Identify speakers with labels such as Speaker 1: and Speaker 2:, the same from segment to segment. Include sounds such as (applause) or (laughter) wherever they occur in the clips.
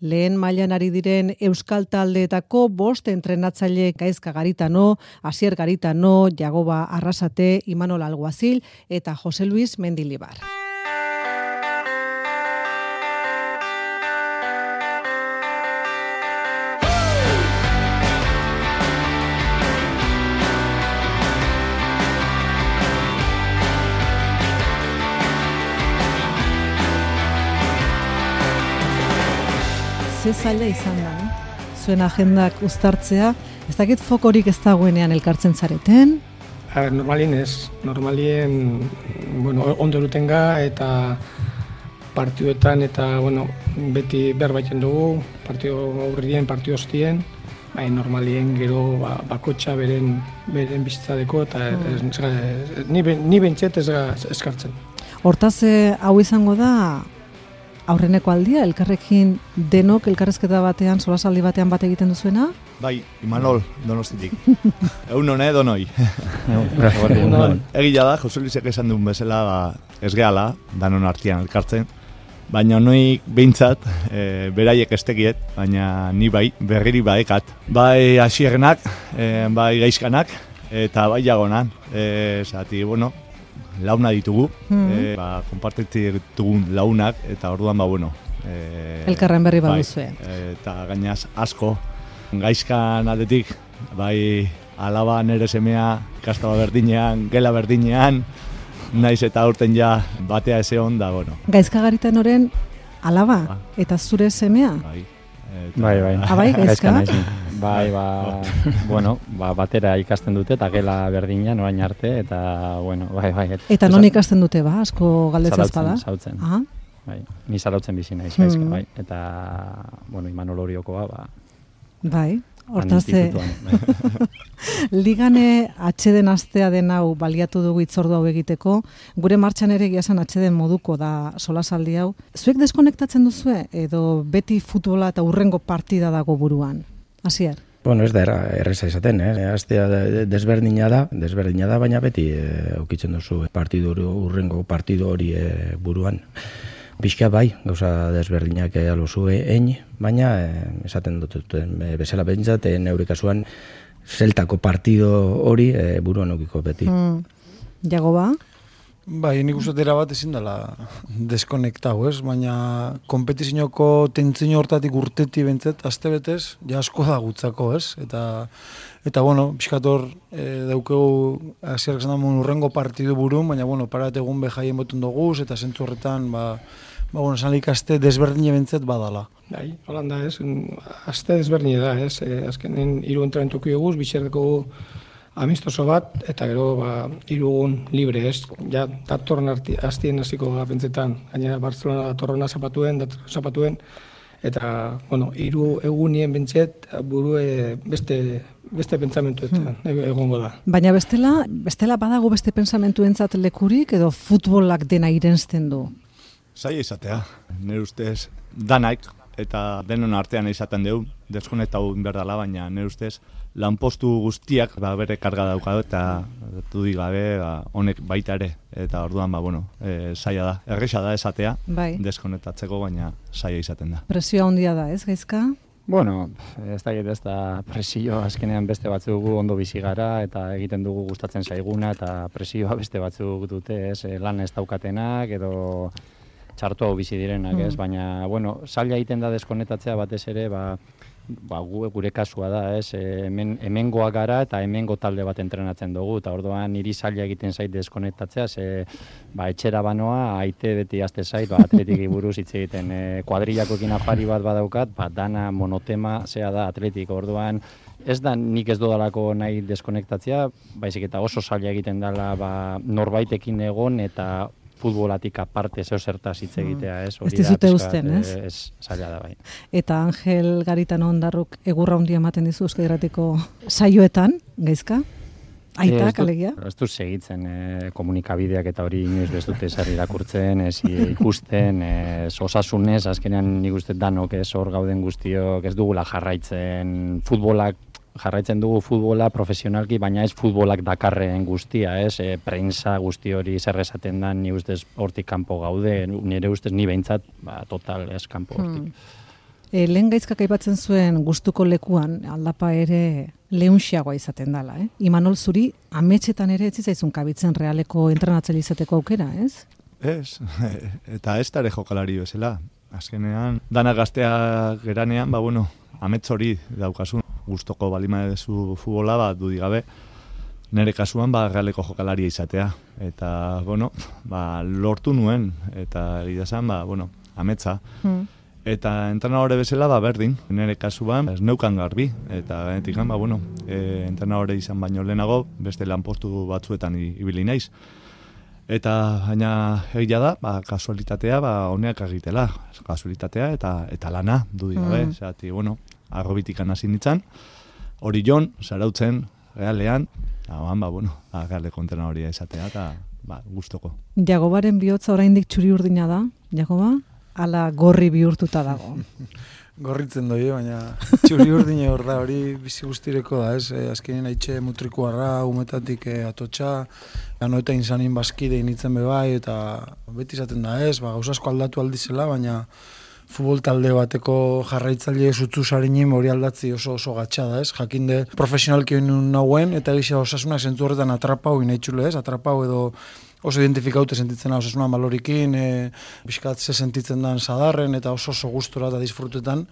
Speaker 1: Lehen mailan ari diren Euskal Taldeetako bost entrenatzaile Gaizka Garitano, Asier Garitano, Jagoba Arrasate, Imanol Alguazil eta Jose Luis Mendilibar. Ze zaila izan da, eh? zuen agendak uztartzea, ez dakit fokorik ez dagoenean elkartzen zareten?
Speaker 2: A ver, normalien ez, normalien bueno, ondo ga eta partioetan eta bueno, beti behar baiten dugu, partio aurrien, partio hostien, bai, normalien gero ba, bakotxa beren, beren bizitzadeko eta mm. ez, ez, ni, ni bentset ez eskartzen.
Speaker 1: Hortaz, eh, hau izango da, aurreneko aldia, elkarrekin denok elkarrezketa batean, solasaldi batean bat egiten duzuena?
Speaker 3: Bai, Imanol, donostitik. (laughs) Egun hone, donoi. (laughs) Egia da, Jose Luisek esan duen bezala, ba, ez gehala, danon artian elkartzen. Baina noik behintzat, e, beraiek estekiet, baina ni bai, berriri baekat. Bai asiernak, e, bai gaizkanak, eta bai jagonan. E, zati, bueno, launa ditugu, mm -hmm. e, ba, ditugun launak, eta orduan, ba, bueno.
Speaker 1: E, Elkarren berri bai, baduzue.
Speaker 3: eta gainaz, asko, gaizkan aldetik, bai, alaba nere semea, kastaba berdinean, gela berdinean, naiz eta urten ja batea eze hon da, bueno.
Speaker 1: Gaizka garitan oren, alaba, ba. eta zure semea?
Speaker 3: Bai.
Speaker 4: Eta, bai, bai.
Speaker 1: Abai, ah, (laughs) gaizka?
Speaker 4: Bai, ba, (laughs) bueno, ba, batera ikasten dute eta gela berdina norain arte eta bueno, bai, bai.
Speaker 1: Et, eta non ikasten dute ba, asko galdetzen espada?
Speaker 4: Zautzen, Bai, ni zarautzen bizi naiz, mm. bai. Eta, bueno, Imanol Oriokoa, ba.
Speaker 1: Bai, hortaz (laughs) Ligane atxeden astea den hau baliatu dugu itzordu hau egiteko, gure martxan ere giasan atxeden moduko da solasaldi hau. Zuek deskonektatzen duzue edo beti futbola eta urrengo partida dago buruan? Asier?
Speaker 5: Bueno, ez da erreza izaten, eh? Aztea desberdina da, desberdina da, baina beti e, aukitzen duzu partidu urrengo partidu hori e, buruan. Bizka bai, gauza desberdinak aluzu egin, baina esaten dut, e, bezala bentsat, e, neurikasuan zeltako partido hori e, buruan aukiko beti. Mm.
Speaker 1: Jago ba?
Speaker 6: Bai, nik uste bat ezin dela deskonektau, ez? Baina kompetizioko tentzino hortatik urteti bentzet, azte betez, ja asko da gutzako, ez? Eta, eta bueno, pixkator e, daukegu azierak zan urrengo partidu burun, baina, bueno, parat egun behaien botun dugu, eta zentzu horretan, ba, ba bueno, esan aste desberdin bentzet badala.
Speaker 2: Bai, holanda, ez? Aste desberdin da, ez? E, azkenen, iru entramentuko eguz, bitxerdeko amistoso bat, eta gero ba, irugun libre ez. Ja, datorren hastien hasiko da pentsetan, gainera Barcelona datorrena zapatuen, datorrena zapatuen, eta, bueno, iru egunien bentset, burue beste beste pentsamentuetan hmm. egongo da.
Speaker 1: Baina bestela, bestela badago beste pentsamentuentzat lekurik edo futbolak dena irensten du?
Speaker 3: Zai izatea, nire ustez, danaik, eta denon artean izaten dugu, deskonetau berdala, baina nire ustez, lanpostu guztiak ba, bere karga dauka eta du gabe ba, honek baita ere eta orduan ba bueno e, saia da erresa da esatea bai. deskonektatzeko baina saia izaten da
Speaker 1: presioa handia da ez gaizka
Speaker 4: Bueno, ez da ez da presio azkenean beste batzuk ondo bizi gara eta egiten dugu gustatzen zaiguna eta presioa beste batzuk dute, ez, e, lan ez daukatenak edo txartu hau bizi direnak, ez, mm. baina, bueno, zaila egiten da deskonetatzea batez ere, ba, ba, gu, gure kasua da, ez, hemen, hemengoa gara eta hemengo talde bat entrenatzen dugu, eta orduan niri zaila egiten zait deskonektatzea, ze, ba, etxera banoa, aite beti azte zait, ba, atletik buruz hitz egiten, e, kuadrillakoekin afari bat badaukat, ba, dana monotema zea da atletik, orduan, ez da nik ez dodalako nahi deskonektatzea, baizik eta oso zaila egiten dela ba, norbaitekin egon eta futbolatik aparte zeo zertaz hitz mm. egitea, ez?
Speaker 1: Ez dizute usten, ez?
Speaker 4: Ez, zaila da bai.
Speaker 1: Eta Angel Garitan ondarruk egurra hundi ematen dizu euskadiratiko saioetan, gaizka? Aita, kalegia?
Speaker 4: Ez du segitzen eh, komunikabideak eta hori inoiz ez dute zer irakurtzen, ez ikusten, (laughs) ez osasunez, azkenean nik uste danok ez hor gauden guztiok, ez dugula jarraitzen futbolak jarraitzen dugu futbola profesionalki, baina ez futbolak dakarren guztia, ez? E, prensa guzti hori zer esaten da, ni ustez hortik kanpo gaude, nire ustez ni behintzat, ba, total ez kanpo hortik. Hmm.
Speaker 1: E, lehen gaizkak aipatzen zuen gustuko lekuan aldapa ere leunxiagoa izaten dala, eh? Imanol zuri ametxetan ere etzizaizun kabitzen realeko entrenatzaile izateko aukera, ez?
Speaker 3: Ez, (laughs) eta ez tare jokalari bezala. Azkenean, dana gaztea geranean, ba, bueno, amets hori daukasun. Gustoko balima edezu futbola, ba, dudigabe, nire kasuan, ba, realeko jokalaria izatea. Eta, bueno, ba, lortu nuen, eta egidazan, ba, bueno, ametsa.
Speaker 1: Hmm.
Speaker 3: Eta entrenadore bezala, ba, berdin, nire kasuan, ez neukan garbi. Eta, genetik, ba, bueno, e, entrenadore izan baino lehenago, beste lanpostu batzuetan ibili naiz. Eta baina egia da, ba, kasualitatea ba honeak egitela, kasualitatea eta eta lana du gabe,
Speaker 1: Mm.
Speaker 3: mm. zati, bueno, arrobitikan hasi nitzan. Hori jon, zarautzen, realean, Hauan, ba, bueno, ba, gale kontena hori izatea, eta, ba, gustoko.
Speaker 1: Jagobaren bihotza oraindik txuri urdina da, Jagoba? Ala gorri bihurtuta dago. (laughs)
Speaker 6: Gorritzen doi, baina (laughs) txuri urdine hor da, hori bizi guztireko da, ez? E, azkenean haitxe mutrikuarra, umetatik e, atotxa, gano eta insanin baskide initzen bebai, eta beti izaten da, ez? Ba, gauzasko aldatu aldizela, baina futbol talde bateko jarraitzaile zutzu sarinim hori aldatzi oso oso gatsa da, ez? Jakinde profesionalki nauen, eta egisa osasunak zentzu horretan atrapau inaitxule, ez? Atrapau edo oso identifikaute sentitzen da osasuna malorikin, e, biskat ze sentitzen dan sadarren, eta oso oso gustora eta disfrutetan,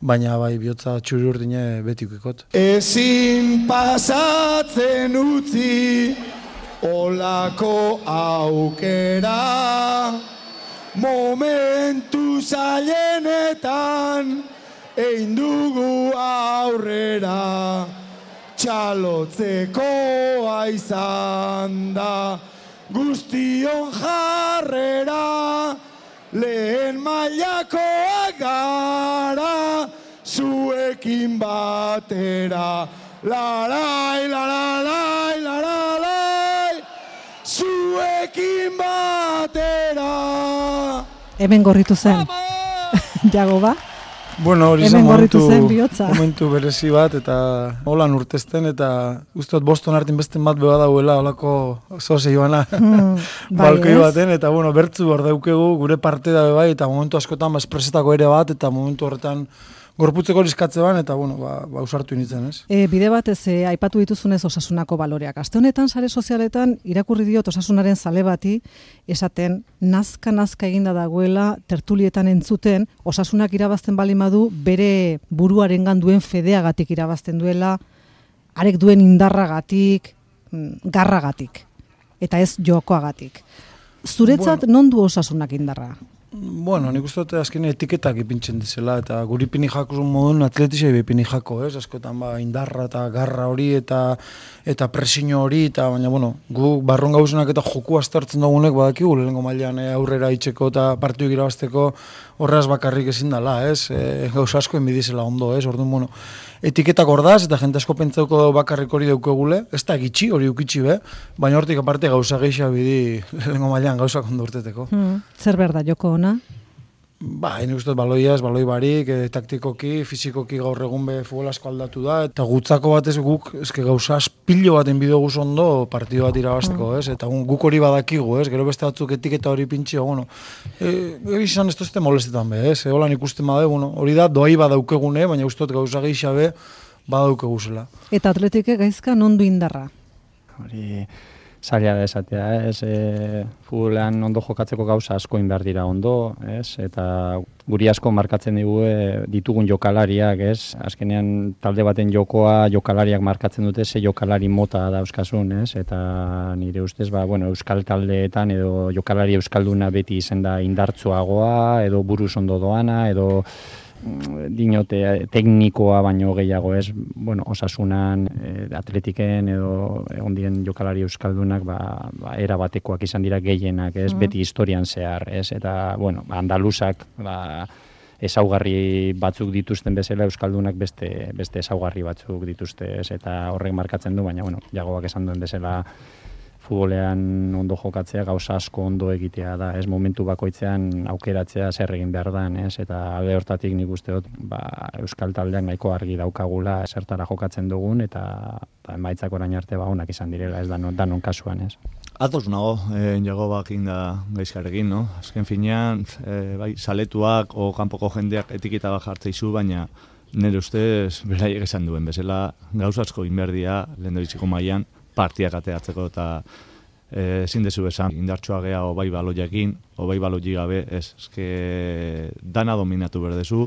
Speaker 6: baina bai bihotza txuri urdine beti ukikot.
Speaker 7: Ezin pasatzen utzi olako aukera Momentu zailenetan egin dugu aurrera Txalotzekoa izan da guztion jarrera Lehen mailakoak gara zuekin batera Larai, lararai, lararai Zuekin batera
Speaker 1: Hemen gorritu zen. (laughs) Jagoba?
Speaker 6: Bueno, hori zen momentu, momentu berezi bat, eta holan urtezten, eta uste dut Boston hartin beste bat beba dauela, holako zoze joana, (laughs)
Speaker 1: bai,
Speaker 6: balkoi baten, eta bueno, bertzu hor daukegu, gure parte da bai, eta momentu askotan ba, espresetako ere bat, eta momentu horretan gorputzeko liskatze ban, eta bueno, ba, ba usartu initzen, ez?
Speaker 1: E, bide batez e, aipatu dituzunez osasunako baloreak. Aste honetan sare sozialetan irakurri diot osasunaren zale bati esaten nazka nazka eginda dagoela tertulietan entzuten osasunak irabazten bali madu bere buruarengan duen fedeagatik irabazten duela arek duen indarragatik, mm, garragatik eta ez jokoagatik. Zuretzat non du osasunak indarra?
Speaker 6: Bueno, nik uste dut azken etiketak ipintzen dizela, eta guri pini jakuzun modun atletisei bepini jako, ez? Askotan ba, indarra eta garra hori eta eta presio hori, eta baina, bueno, gu barron gauzenak eta joku aztertzen dugunek badakigu, lehenengo mailan eh, aurrera itxeko eta partidu irabazteko horraz bakarrik ezin dela, ez? E, gauza asko enbidizela ondo, ez? Orduan, bueno, etiketak ordaz, eta jente asko pentsauko bakarrik hori daukegule, ez da gitxi, hori ukitxi be, baina hortik aparte gauza geixa bidi (laughs) lehenengo mailan gauza ondo urteteko.
Speaker 1: Hmm. Zer behar da joko ona?
Speaker 6: Ba, nik uste dut baloia ez, baloi barik, e, taktikoki, fizikoki gaur egun be futbol asko aldatu da, eta gutzako batez guk, eske gauza pilo baten bideo guz ondo partido bat irabazteko, ez? Eta guk hori badakigu, ez? Gero beste batzuk etiketa hori pintxio, bueno, e, izan ez tozte molestetan be, ez? E, holan ikusten bade, bueno, hori da doai badaukegune, baina uste dut gauza gehiago be badaukegu zela.
Speaker 1: Eta atletike gaizka non du indarra?
Speaker 4: Hori zaila da esatea, ez? E, futbolean ondo jokatzeko gauza asko inbar dira ondo, ez? Eta guri asko markatzen digu e, ditugun jokalariak, ez? Azkenean talde baten jokoa jokalariak markatzen dute ze jokalari mota dauzkasun, ez? Eta nire ustez, ba, bueno, euskal taldeetan edo jokalari euskalduna beti izen da indartsuagoa, edo buruz ondo doana, edo dinote eh, teknikoa baino gehiago ez, bueno, osasunan, eh, atletiken edo egon diren jokalari euskaldunak ba, ba, era batekoak izan dira gehienak, ez, beti historian zehar, ez, eta, bueno, andaluzak, ba, ezaugarri batzuk dituzten bezala euskaldunak beste beste ezaugarri batzuk dituzte, ez, eta horrek markatzen du, baina bueno, jagoak esan duen bezala futbolean ondo jokatzea gauza asko ondo egitea da, ez momentu bakoitzean aukeratzea zer egin behar dan, ez? Eta alde hortatik nik uste dut, ba, euskal taldeak nahiko argi daukagula zertara jokatzen dugun eta ba, emaitzak orain arte ba onak izan direla, ez danon, danon kasuan, ez?
Speaker 3: Ados nago, e, jago bakin da gaizkarekin, no? Azken finean, e, bai, saletuak o kanpoko jendeak etiketa bat jartzeizu, baina nire ustez beraiek esan duen bezala gauzasko inberdia lehen mailan partiak ateatzeko eta e, ezin dezu esan indartsoa gea o bai baloiekin, o bai baloiek gabe, ez, eske dana dominatu berdezu,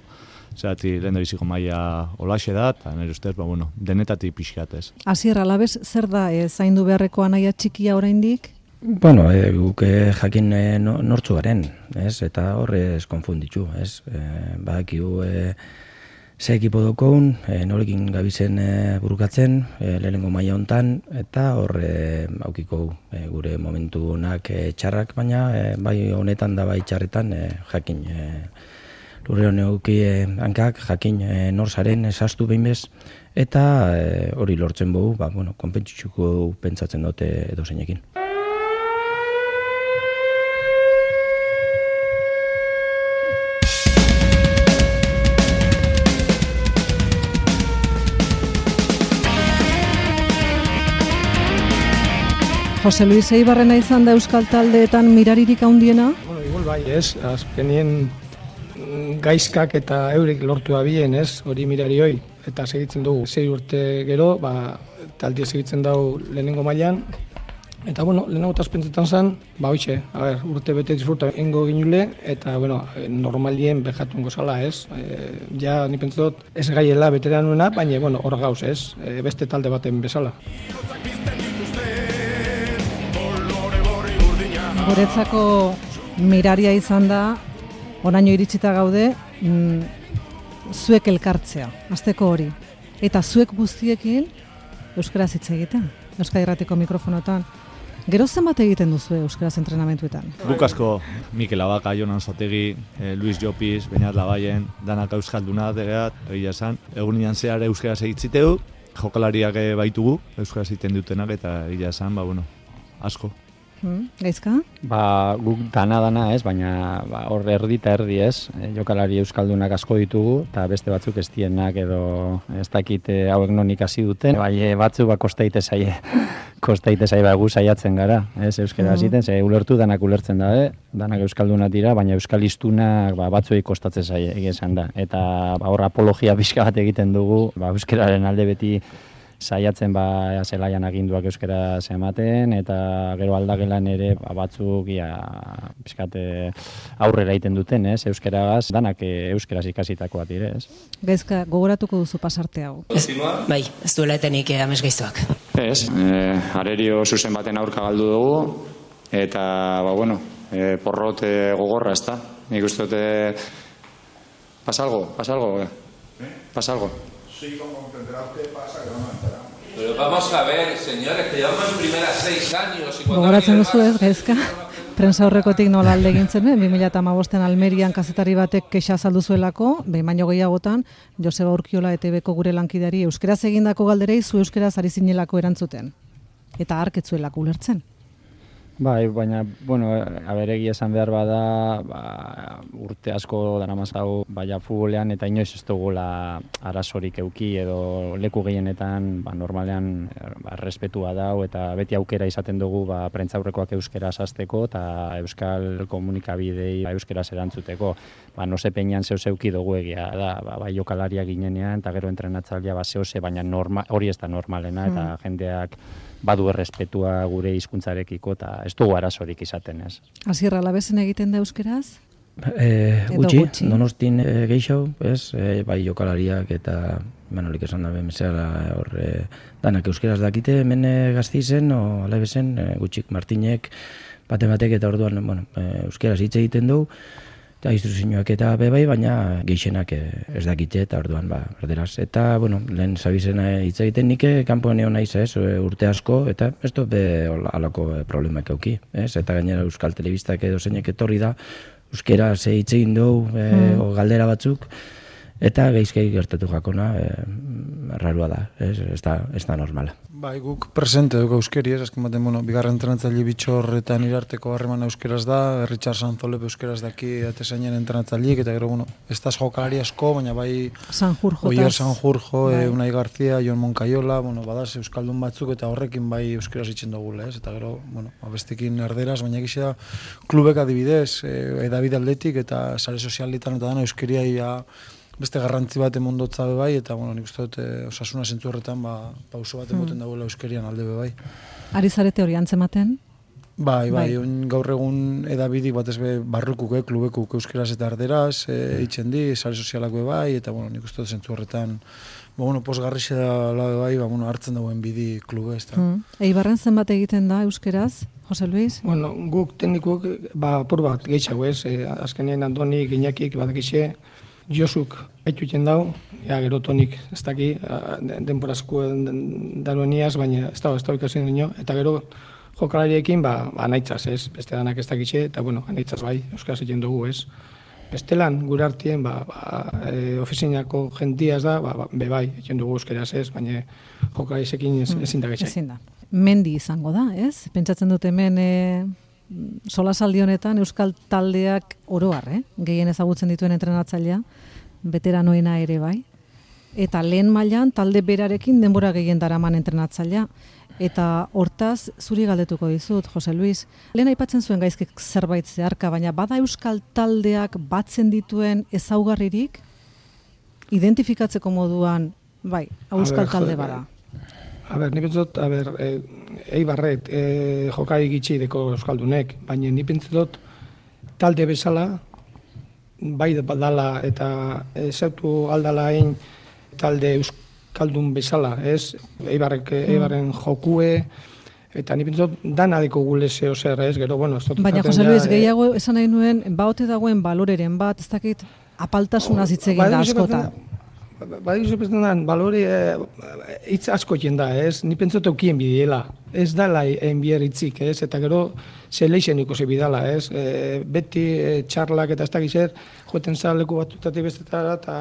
Speaker 3: Zerati, lehen biziko maia olaxe da, eta nire ustez, ba, bueno, denetatik pixkat ez.
Speaker 1: Asier, alabez, zer da, e, zaindu beharreko anaia txikia oraindik?
Speaker 5: Bueno, e, guk e, jakin e, no- nortzu garen, ez? Eta horre ez konfunditu, ez? E, badakigu e, ze ekipo dokoun, e, norekin gabizen e, burukatzen, e, lehenengo maila hontan eta horre aukiko e, gure momentu onak e, txarrak, baina e, bai honetan da bai txarretan e, jakin e, lurre hone auki e, hankak, jakin e, nor zaren esastu behin bez, eta e, hori lortzen bogu, ba, bueno, konpentsitzuko pentsatzen dute edo zeinekin.
Speaker 1: Jose Luis Eibarrena izan da Euskal Taldeetan miraririk handiena?
Speaker 2: Bueno, igual bai, ez, azkenien mm, gaizkak eta eurek lortu abien, ez, hori mirari hoi, eta segitzen dugu. Sei urte gero, ba, talde segitzen dugu lehenengo mailan, Eta, bueno, lehenago pentsetan zen, ba, hoxe, a ber, urte bete disfruta ingo ginule, eta, bueno, normalien bejatungo zala, ez? E, ja, ni pentsatot, ez gaiela beteranuena, baina, bueno, hor gauz, ez? E, beste talde baten bezala.
Speaker 1: Guretzako miraria izan da, oraino iritsita gaude, mm, zuek elkartzea, azteko hori. Eta zuek guztiekin euskaraz hitz egiten, Euskadi Irratiko mikrofonotan. Gero zenbat egiten duzu euskaraz entrenamentuetan?
Speaker 3: Guk asko Mikel Abaka, Jonan Zotegi, eh, Luis Jopiz, Beñat Labaien, danak euskalduna degeat, egia esan. Egunian zehar euskaraz egitziteu, jokalariak baitugu, euskaraz egiten dutenak, eta egia esan, ba, bueno, asko.
Speaker 1: Hmm? Gaizka?
Speaker 4: Ba, guk dana dana ez, baina ba, hor erdi eta erdi ez, e, jokalari euskaldunak asko ditugu, eta beste batzuk ez dienak edo ez dakit e, hauek non ikasi duten, bai e, batzuk ba kosteite zaie, (laughs) kosteite zaie ba, gu saiatzen gara, ez, euskara
Speaker 1: Mhm.
Speaker 4: ziten, ze ulertu danak ulertzen da, eh? danak euskaldunak dira, baina euskalistunak ba, batzuei kostatzen zaie, egia esan da, eta ba, hor apologia pixka bat egiten dugu, ba, euskararen alde beti saiatzen ba zelaian aginduak euskara ematen eta gero aldagelan ere ba, batzuk ia pizkate aurrera egiten duten, ez? Euskaragaz danak e, euskaraz ikasitakoak dire, ez?
Speaker 1: Gaizka, gogoratuko duzu pasarte hau.
Speaker 8: Ez, bai, ez duela etenik eh, amesgaiztuak.
Speaker 9: Ez, e, arerio zuzen baten aurka galdu dugu, eta, ba, bueno, e, porrot gogorra, ez da? Nik uste dute... Pasalgo, pasalgo, eh? Pasalgo.
Speaker 10: Pero vamos a ver, señores, que llevamos en primera seis años
Speaker 1: Gogoratzen duzu ez, gaizka? Prensa horrekotik nola alde egin zen, 2008an Almerian kazetari batek kexa saldu zuelako, behin baino gehiagotan, Joseba Urkiola ETB-ko gure lankidari euskeraz egindako galderei zu euskeraz ari zinelako erantzuten. Eta arketzuelako ulertzen.
Speaker 4: Bai, baina, bueno, aberegi esan behar bada, ba, urte asko daramazau baina futbolean eta inoiz ez dugula arazorik euki edo leku gehienetan ba, normalean ba, respetua dau eta beti aukera izaten dugu ba, prentzaurrekoak euskera azteko eta euskal komunikabidei ba, euskeraz erantzuteko. Ba, no peñan zeu zeuki dugu egia da, ba, bai jokalaria ginenean eta gero entrenatzailea ba, zehose, baina norma, hori ez da normalena eta jendeak badu errespetua gure hizkuntzarekiko eta ez dugu arazorik izaten, ez.
Speaker 1: Hasierra labesen egiten da euskeraz?
Speaker 5: E,
Speaker 1: Edo
Speaker 5: gutxi,
Speaker 1: gutxi.
Speaker 5: donostin e, gehiago, ez, e, bai jokalariak eta Manolik esan da bezala hor e, danak euskeraz dakite hemen e, gaztizen o alabesen e, gutxik Martinek bate batek eta orduan bueno, e, euskeraz hitz egiten du eta instruzioak eta bebai, baina geixenak e, ez dakite eta orduan ba, erderaz. Eta, bueno, lehen zabizena hitz egiten nik eh, kanpoan egon naiz, ez, e, urte asko, eta ez dut be e, problemak euki, ez, eta gainera Euskal Telebistak edo zeinek etorri da, euskera ze hitz egin dugu, e,
Speaker 1: Mm.
Speaker 5: o galdera batzuk, eta geizkei gertatu jakona e, rarua da, ez, ez da, ez da normala.
Speaker 6: Bai, guk presente dugu euskeri, ez, azken baten, bueno, bigarren entrenatzaile bitxorretan irarteko harreman euskeraz da, Richard Sanzolep euskeraz daki atesainen entrenatzaileik, eta gero, bueno, ez da jokalari asko, baina bai
Speaker 1: Sanjurjo.
Speaker 6: Oier Sanjurjo,
Speaker 1: bai.
Speaker 6: e, Unai Garzia, Jon Moncaiola, bueno, badaz euskaldun batzuk eta horrekin bai euskeraz itzen dugu, ez, eta gero, bueno, abestekin erderaz, baina egizia klubek adibidez, e, edabide aldetik eta sare sozialitan eta dana euskeria ia, beste garrantzi bat emondotza be bai, eta bueno, nik uste dut e, osasuna zentzu horretan ba, pauso bat emoten
Speaker 1: Hmm.
Speaker 6: dagoela euskerian alde be bai.
Speaker 1: Ari zarete hori antzematen?
Speaker 6: Bai, bai,
Speaker 1: Bai.
Speaker 6: oin gaur egun edabidik batez be barrukuk, eh, klubekuk euskeraz eta erderaz, e, itzen di, sare sozialak be bai, eta bueno, nik uste dut zentzu horretan, ba, bueno, posgarrixe da la be bai, ba, bueno, hartzen dagoen bidi klube, ez da.
Speaker 1: Hmm. Eibarren zenbat egiten da euskeraz, Jose Luis?
Speaker 2: Bueno, guk teknikuk, ba, apur bat gehiago ez, e, azkenean Andoni, Gineakik, badakixe, Josuk etxuten dau, ja, gero tonik, ez daki, a, de- denborazko danueniaz, baina ez da, ez da ikasen dino, eta gero jokalariekin, ba, ba naitzaz, ez, beste danak ez dakixe, eta bueno, naitzaz bai, euskaraz egiten dugu, ez. Bestelan, gure artien, ba, ba, e, ofizinako jentiaz da, ba, ba, be bai, egiten dugu euskeraz ez, baina jokalariekin ez, ezin da getxai.
Speaker 1: Ezin da. Mendi izango da, ez? Pentsatzen dut hemen e, solasaldi honetan euskal taldeak oroar, eh? Gehien ezagutzen dituen entrenatzailea, veteranoena ere bai. Eta lehen mailan talde berarekin denbora gehien daraman entrenatzailea. Eta hortaz, zuri galdetuko dizut, Jose Luis. Lehen aipatzen zuen gaizkik zerbait zeharka, baina bada euskal taldeak batzen dituen ezaugarririk, identifikatzeko moduan, bai, euskal talde bada.
Speaker 2: A ber, ni pentsot, a ber, e, eibarret, e, jokari gitxi deko euskaldunek, baina ni pentsot talde bezala, bai dala eta ezautu aldala hain talde euskaldun bezala, ez? Eibarrek, eibarren jokue, eta ni pentsot dana deko gule zeo zer, ez? Gero, bueno, ez
Speaker 1: Baina Jose Luis, gehiago esan nahi nuen, baote dagoen baloreren bat, ez dakit, apaltasunaz hitz egin da
Speaker 2: Badizu
Speaker 1: askota.
Speaker 2: Badizu pentsatan, balore eh, hitz asko da, ez? Ni pentsot eukien bidiela. Ez dala enbier hitzik, ez? Eta gero zeleixen ikusi bidala, ez? E, beti e, txarlak eta ez dakiz zer, joeten zara leku batutatik bestetara, eta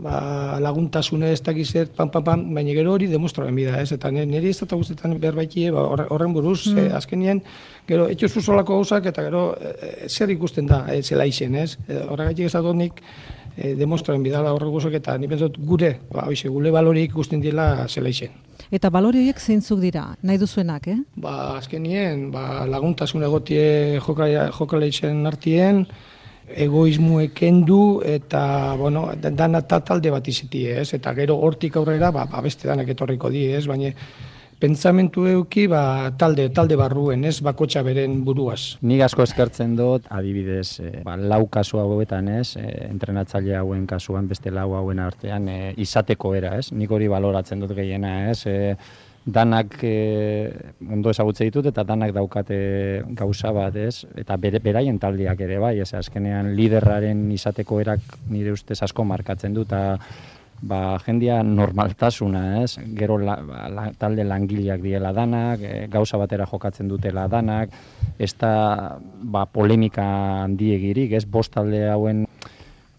Speaker 2: ba, laguntasune ez dakiz zer, pam, pam, pam, baina gero hori demostraren bida, ez? Eta nire ez da guztetan berbaikie, ba, horre- horren buruz,
Speaker 1: Mm.
Speaker 2: e, azkenien, gero, etxo zuzolako gauzak, eta gero e, zer ikusten da, e, zelaixen, ez? E, horregatik ez dut nik, e, demostraren bidala horre guzok, eta ni pentsot gure, ba, hoxe, gure balorik ikusten dila zelaixen.
Speaker 1: Eta balori horiek zeintzuk dira, nahi duzuenak, eh?
Speaker 2: Ba, azkenien, ba, laguntasun egotie jokaleixen artien, egoismu ekendu eta, bueno, da- dana ta talde bat izitie, ez? Eta gero hortik aurrera, ba, ba beste danak etorriko di, ez? Baina pentsamentu euki, ba, talde, talde barruen, ez? Bakotxa beren buruaz.
Speaker 4: Nik asko eskertzen dut, adibidez, e, ba, lau kasu hauetan, ez, e, entrenatzaile hauen kasuan, beste lau hauen artean, e, izateko era, ez? Nik hori baloratzen dut gehiena, ez? E, danak e, ondo ezagutze ditut eta danak daukate gauza bat, ez? Eta bere, beraien taldeak ere bai, ez? Azkenean liderraren izateko erak nire ustez asko markatzen du eta ba, jendia normaltasuna, ez? Gero la, ba, la, talde langileak diela danak, e, gauza batera jokatzen dutela danak, ez da ba, polemika handiegirik, ez? Bost talde hauen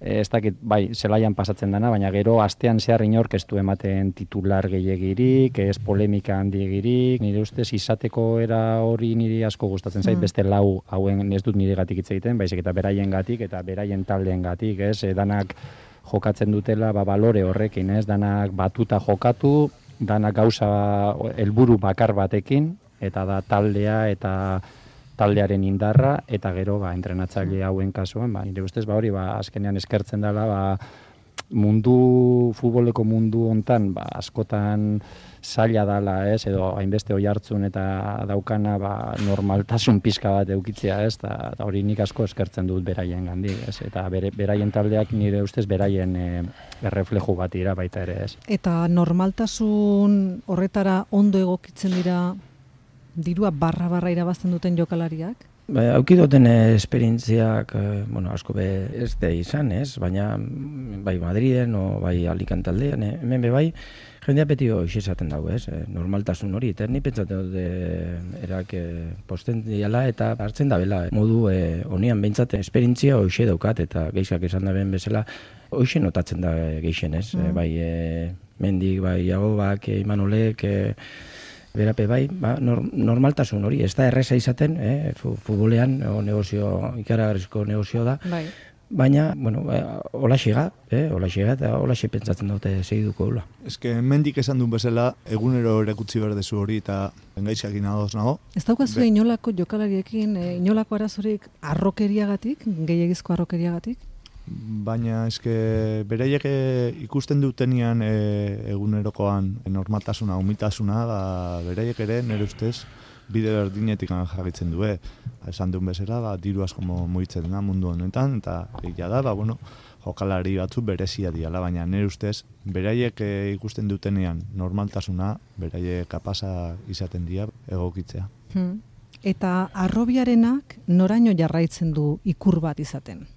Speaker 4: e, ez dakit, bai, zelaian pasatzen dana, baina gero astean zehar inork ez du ematen titular gehiagirik, ez polemika handiegirik, nire ustez izateko era hori niri asko gustatzen zait,
Speaker 1: Mm.
Speaker 4: beste lau hauen ez dut nire gatik hitz egiten, baizik eta beraien gatik eta beraien taldeen gatik, ez, e, danak jokatzen dutela ba, balore horrekin, ez, danak batuta jokatu, danak gauza helburu bakar batekin, eta da taldea eta taldearen indarra eta gero ba entrenatzaile hauen kasuan ba nire ustez ba hori ba azkenean eskertzen dela ba mundu futboleko mundu hontan ba askotan zaila dala, ez, edo hainbeste oi hartzun eta daukana ba, normaltasun pizka bat eukitzea, ez, eta, hori nik asko eskertzen dut beraien gandik, ez, eta bere, beraien taldeak nire ustez beraien e, errefleju bat dira baita ere, ez.
Speaker 1: Eta normaltasun horretara ondo egokitzen dira dirua barra-barra irabazten duten jokalariak?
Speaker 5: Ba, aukidoten esperientziak, eh, bueno, asko be ez da izan, ez? Baina mm, bai Madriden o bai Alicantaldean, eh, hemen be bai, jendea beti hoxe esaten dago, ez? Eh, normaltasun hori, eta ni pentsatzen dut erak eh, posten diala eta hartzen da bela. Modu eh, onian behintzat esperientzia hoxe daukat eta geixak esan da ben bezala hoxe notatzen da geixen, ez? Eh, bai eh, mendik, bai jagobak, eh, imanolek, eh, berape bai, ba, nor, normaltasun hori, ez da erresa izaten, eh, fu- futbolean, o negozio, ikaragarrizko negozio da,
Speaker 1: Bai.
Speaker 5: baina, bueno, hola xiga, eh, hola xiga, eta hola pentsatzen dute segiduko hula.
Speaker 3: Eske mendik esan duen bezala, egunero erakutsi berdezu hori eta engaixiakin adoz nago.
Speaker 1: Ez daukazu
Speaker 3: Be-
Speaker 1: inolako jokalariekin, eh, inolako arazorik arrokeriagatik, gehiagizko arrokeriagatik?
Speaker 3: Baina eske beraiek eh, ikusten dutenian eh, egunerokoan normaltasuna, umitasuna, ba, beraiek ere nire ustez bide berdinetik jarritzen du, eh. esan duen bezala, ba, diru asko mugitzen da mundu honetan, eta egia da, ba, bueno, jokalari batzu berezia diala, baina nire ustez, beraiek eh, ikusten dutenean normaltasuna, beraiek kapasa izaten dira egokitzea.
Speaker 1: Hmm. Eta arrobiarenak noraino jarraitzen du ikur bat izaten?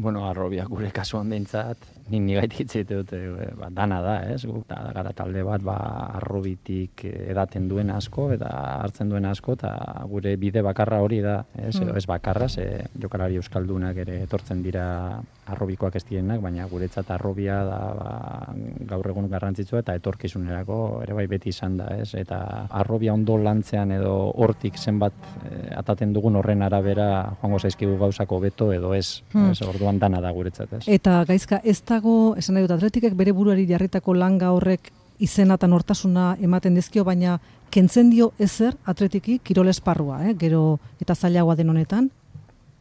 Speaker 4: Bueno, arrobia gure kasuan behintzat, nik nigaitik hitz dute, e, ba, dana da, ez? Guk da, gara talde bat, ba, arrobitik edaten duen asko, eta hartzen duen asko, eta gure bide bakarra hori da, ez?
Speaker 1: Mm.
Speaker 4: Ez bakarra, ze jokalari euskaldunak ere etortzen dira arrobikoak ez direnak, baina guretzat arrobia da, ba, gaur egun garrantzitsua, eta etorkizunerako ere bai beti izan da, ez? Eta arrobia ondo lantzean edo hortik zenbat eh, ataten dugun horren arabera joango zaizkigu gauzako beto edo ez,
Speaker 1: Hmm.
Speaker 4: ez orduan dana da guretzat, ez?
Speaker 1: Eta gaizka, ez dago, esan nahi dut, atletikek bere buruari jarritako langa horrek izena eta nortasuna ematen dizkio, baina kentzen dio ezer atletiki kirol esparrua, eh? gero eta zailagoa den honetan.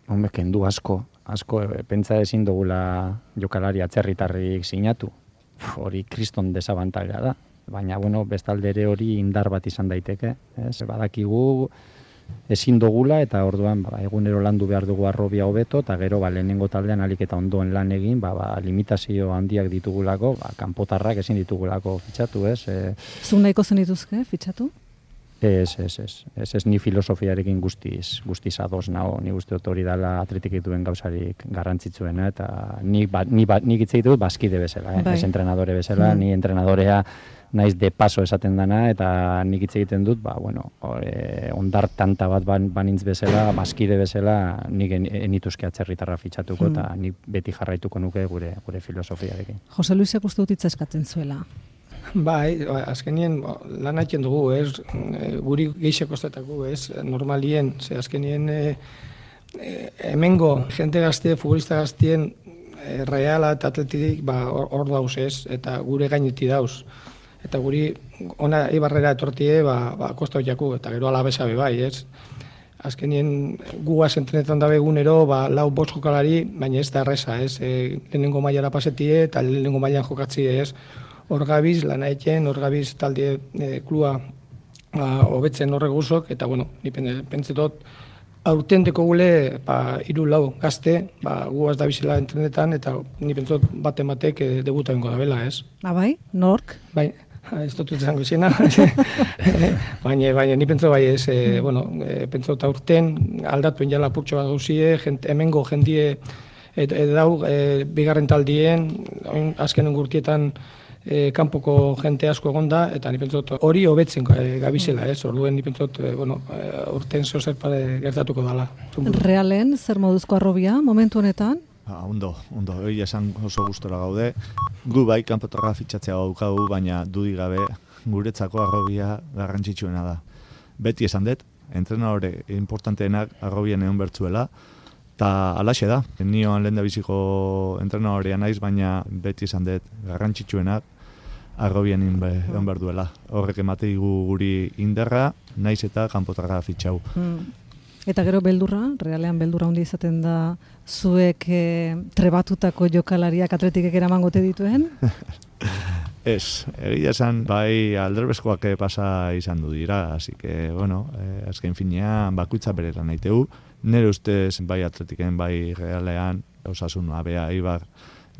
Speaker 4: Hombre, kendu asko, asko, e, pentsa ezin dugula jokalari atzerritarrik sinatu. Hori kriston desabantaila da. Baina, bueno, bestalde ere hori indar bat izan daiteke. Ez? Badakigu ezin dugula eta orduan ba, egunero landu behar dugu arrobia hobeto eta gero ba, lehenengo taldean alik eta ondoen lan egin, ba, ba, limitazio handiak ditugulako, ba, kanpotarrak ezin ditugulako fitxatu, ez? E,
Speaker 1: Zuk nahiko zen dituzke, fitxatu?
Speaker 4: Ez, ez, ez. Ez, ez ni filosofiarekin guztiz, guztiz ados nago. Ni uste dut hori dela atletik duen gauzarik garrantzitsuena eta ni, ba, ni, ba, egiten dut bazkide bezala, eh?
Speaker 1: Bai.
Speaker 4: ez entrenadore bezala,
Speaker 1: Mm.
Speaker 4: ni entrenadorea naiz de paso esaten dana eta nik hitz egiten dut, ba, bueno, o, e, ondar tanta bat ban, banintz bezala, bazkide bezala, nik en, enituzke atzerritarra fitxatuko eta nik beti jarraituko nuke gure gure filosofiarekin.
Speaker 1: Jose Luisek uste dut eskatzen zuela.
Speaker 2: Bai, ba, azkenien ba, lan egiten dugu, ez, e, guri geixeko kostetako, ez, normalien, ze azkenien e, e, hemengo jente gazte, futbolista gaztien e, reala eta atletitik ba, hor dauz ez, eta gure gaineti dauz. Eta guri ona ibarrera etortie, ba, ba, kosta jaku, eta gero alabesa be bai, ez. Azkenien guaz entrenetan dabe egunero, ba, lau bost jokalari, baina ez da erresa, ez. E, lehenengo mailara pasetie eta lehenengo mailan jokatzie, ez. Hor gabiz, lan egiten, hor gabiz talde e, klua ba, hobetzen horre guzok, eta bueno, ni pen- pentsetot, aurten deko gule, ba, iru lau gazte, ba, guaz da bizela entrenetan, eta ni pentsetot bate batek e, debuta da bela, ez.
Speaker 1: Ah, bai? Nork?
Speaker 2: Bai, ez dut izango izena, (laughs) baina, baina ni pentso bai ez, e, bueno, e, pentso eta urten aldatu jala purtsu bat gauzie, jent, hemengo jendie et, et dau, e, bigarren taldien, oin, azken gurtietan e, kanpoko jente asko egonda, eta ni pentsot hori hobetzen e, gabizela, ez, orduen ni pentsot, e, bueno, urten zeo zer pare gertatuko dala.
Speaker 1: Realen, zer moduzko arrobia, momentu honetan?
Speaker 3: Ah, ondo, ondo, hori esan oso gustora gaude. Gu bai, kanpotarra fitxatzea daukagu, baina dudik gabe guretzako arrobia garrantzitsuena da. Beti esan dut, entrenadore importanteenak arrobian egon bertzuela, eta alaxe da. Nioan lehen da biziko entrenadorea naiz, baina beti esan dut garrantzitsuenak arrobian egon be- egon behar duela. Horrek emateigu guri indarra, naiz eta kanpotarra fitxau.
Speaker 1: Hmm. Eta gero beldurra, realean beldurra handi izaten da zuek e, trebatutako jokalariak atletikek eramangote dituen? (laughs)
Speaker 3: Ez, egia esan, bai alderbezkoak pasa izan du dira, así que, bueno, eh, azken finean bakuitza berera naitegu. Nere ustez, bai atletiken, bai realean, osasun abea, ibar,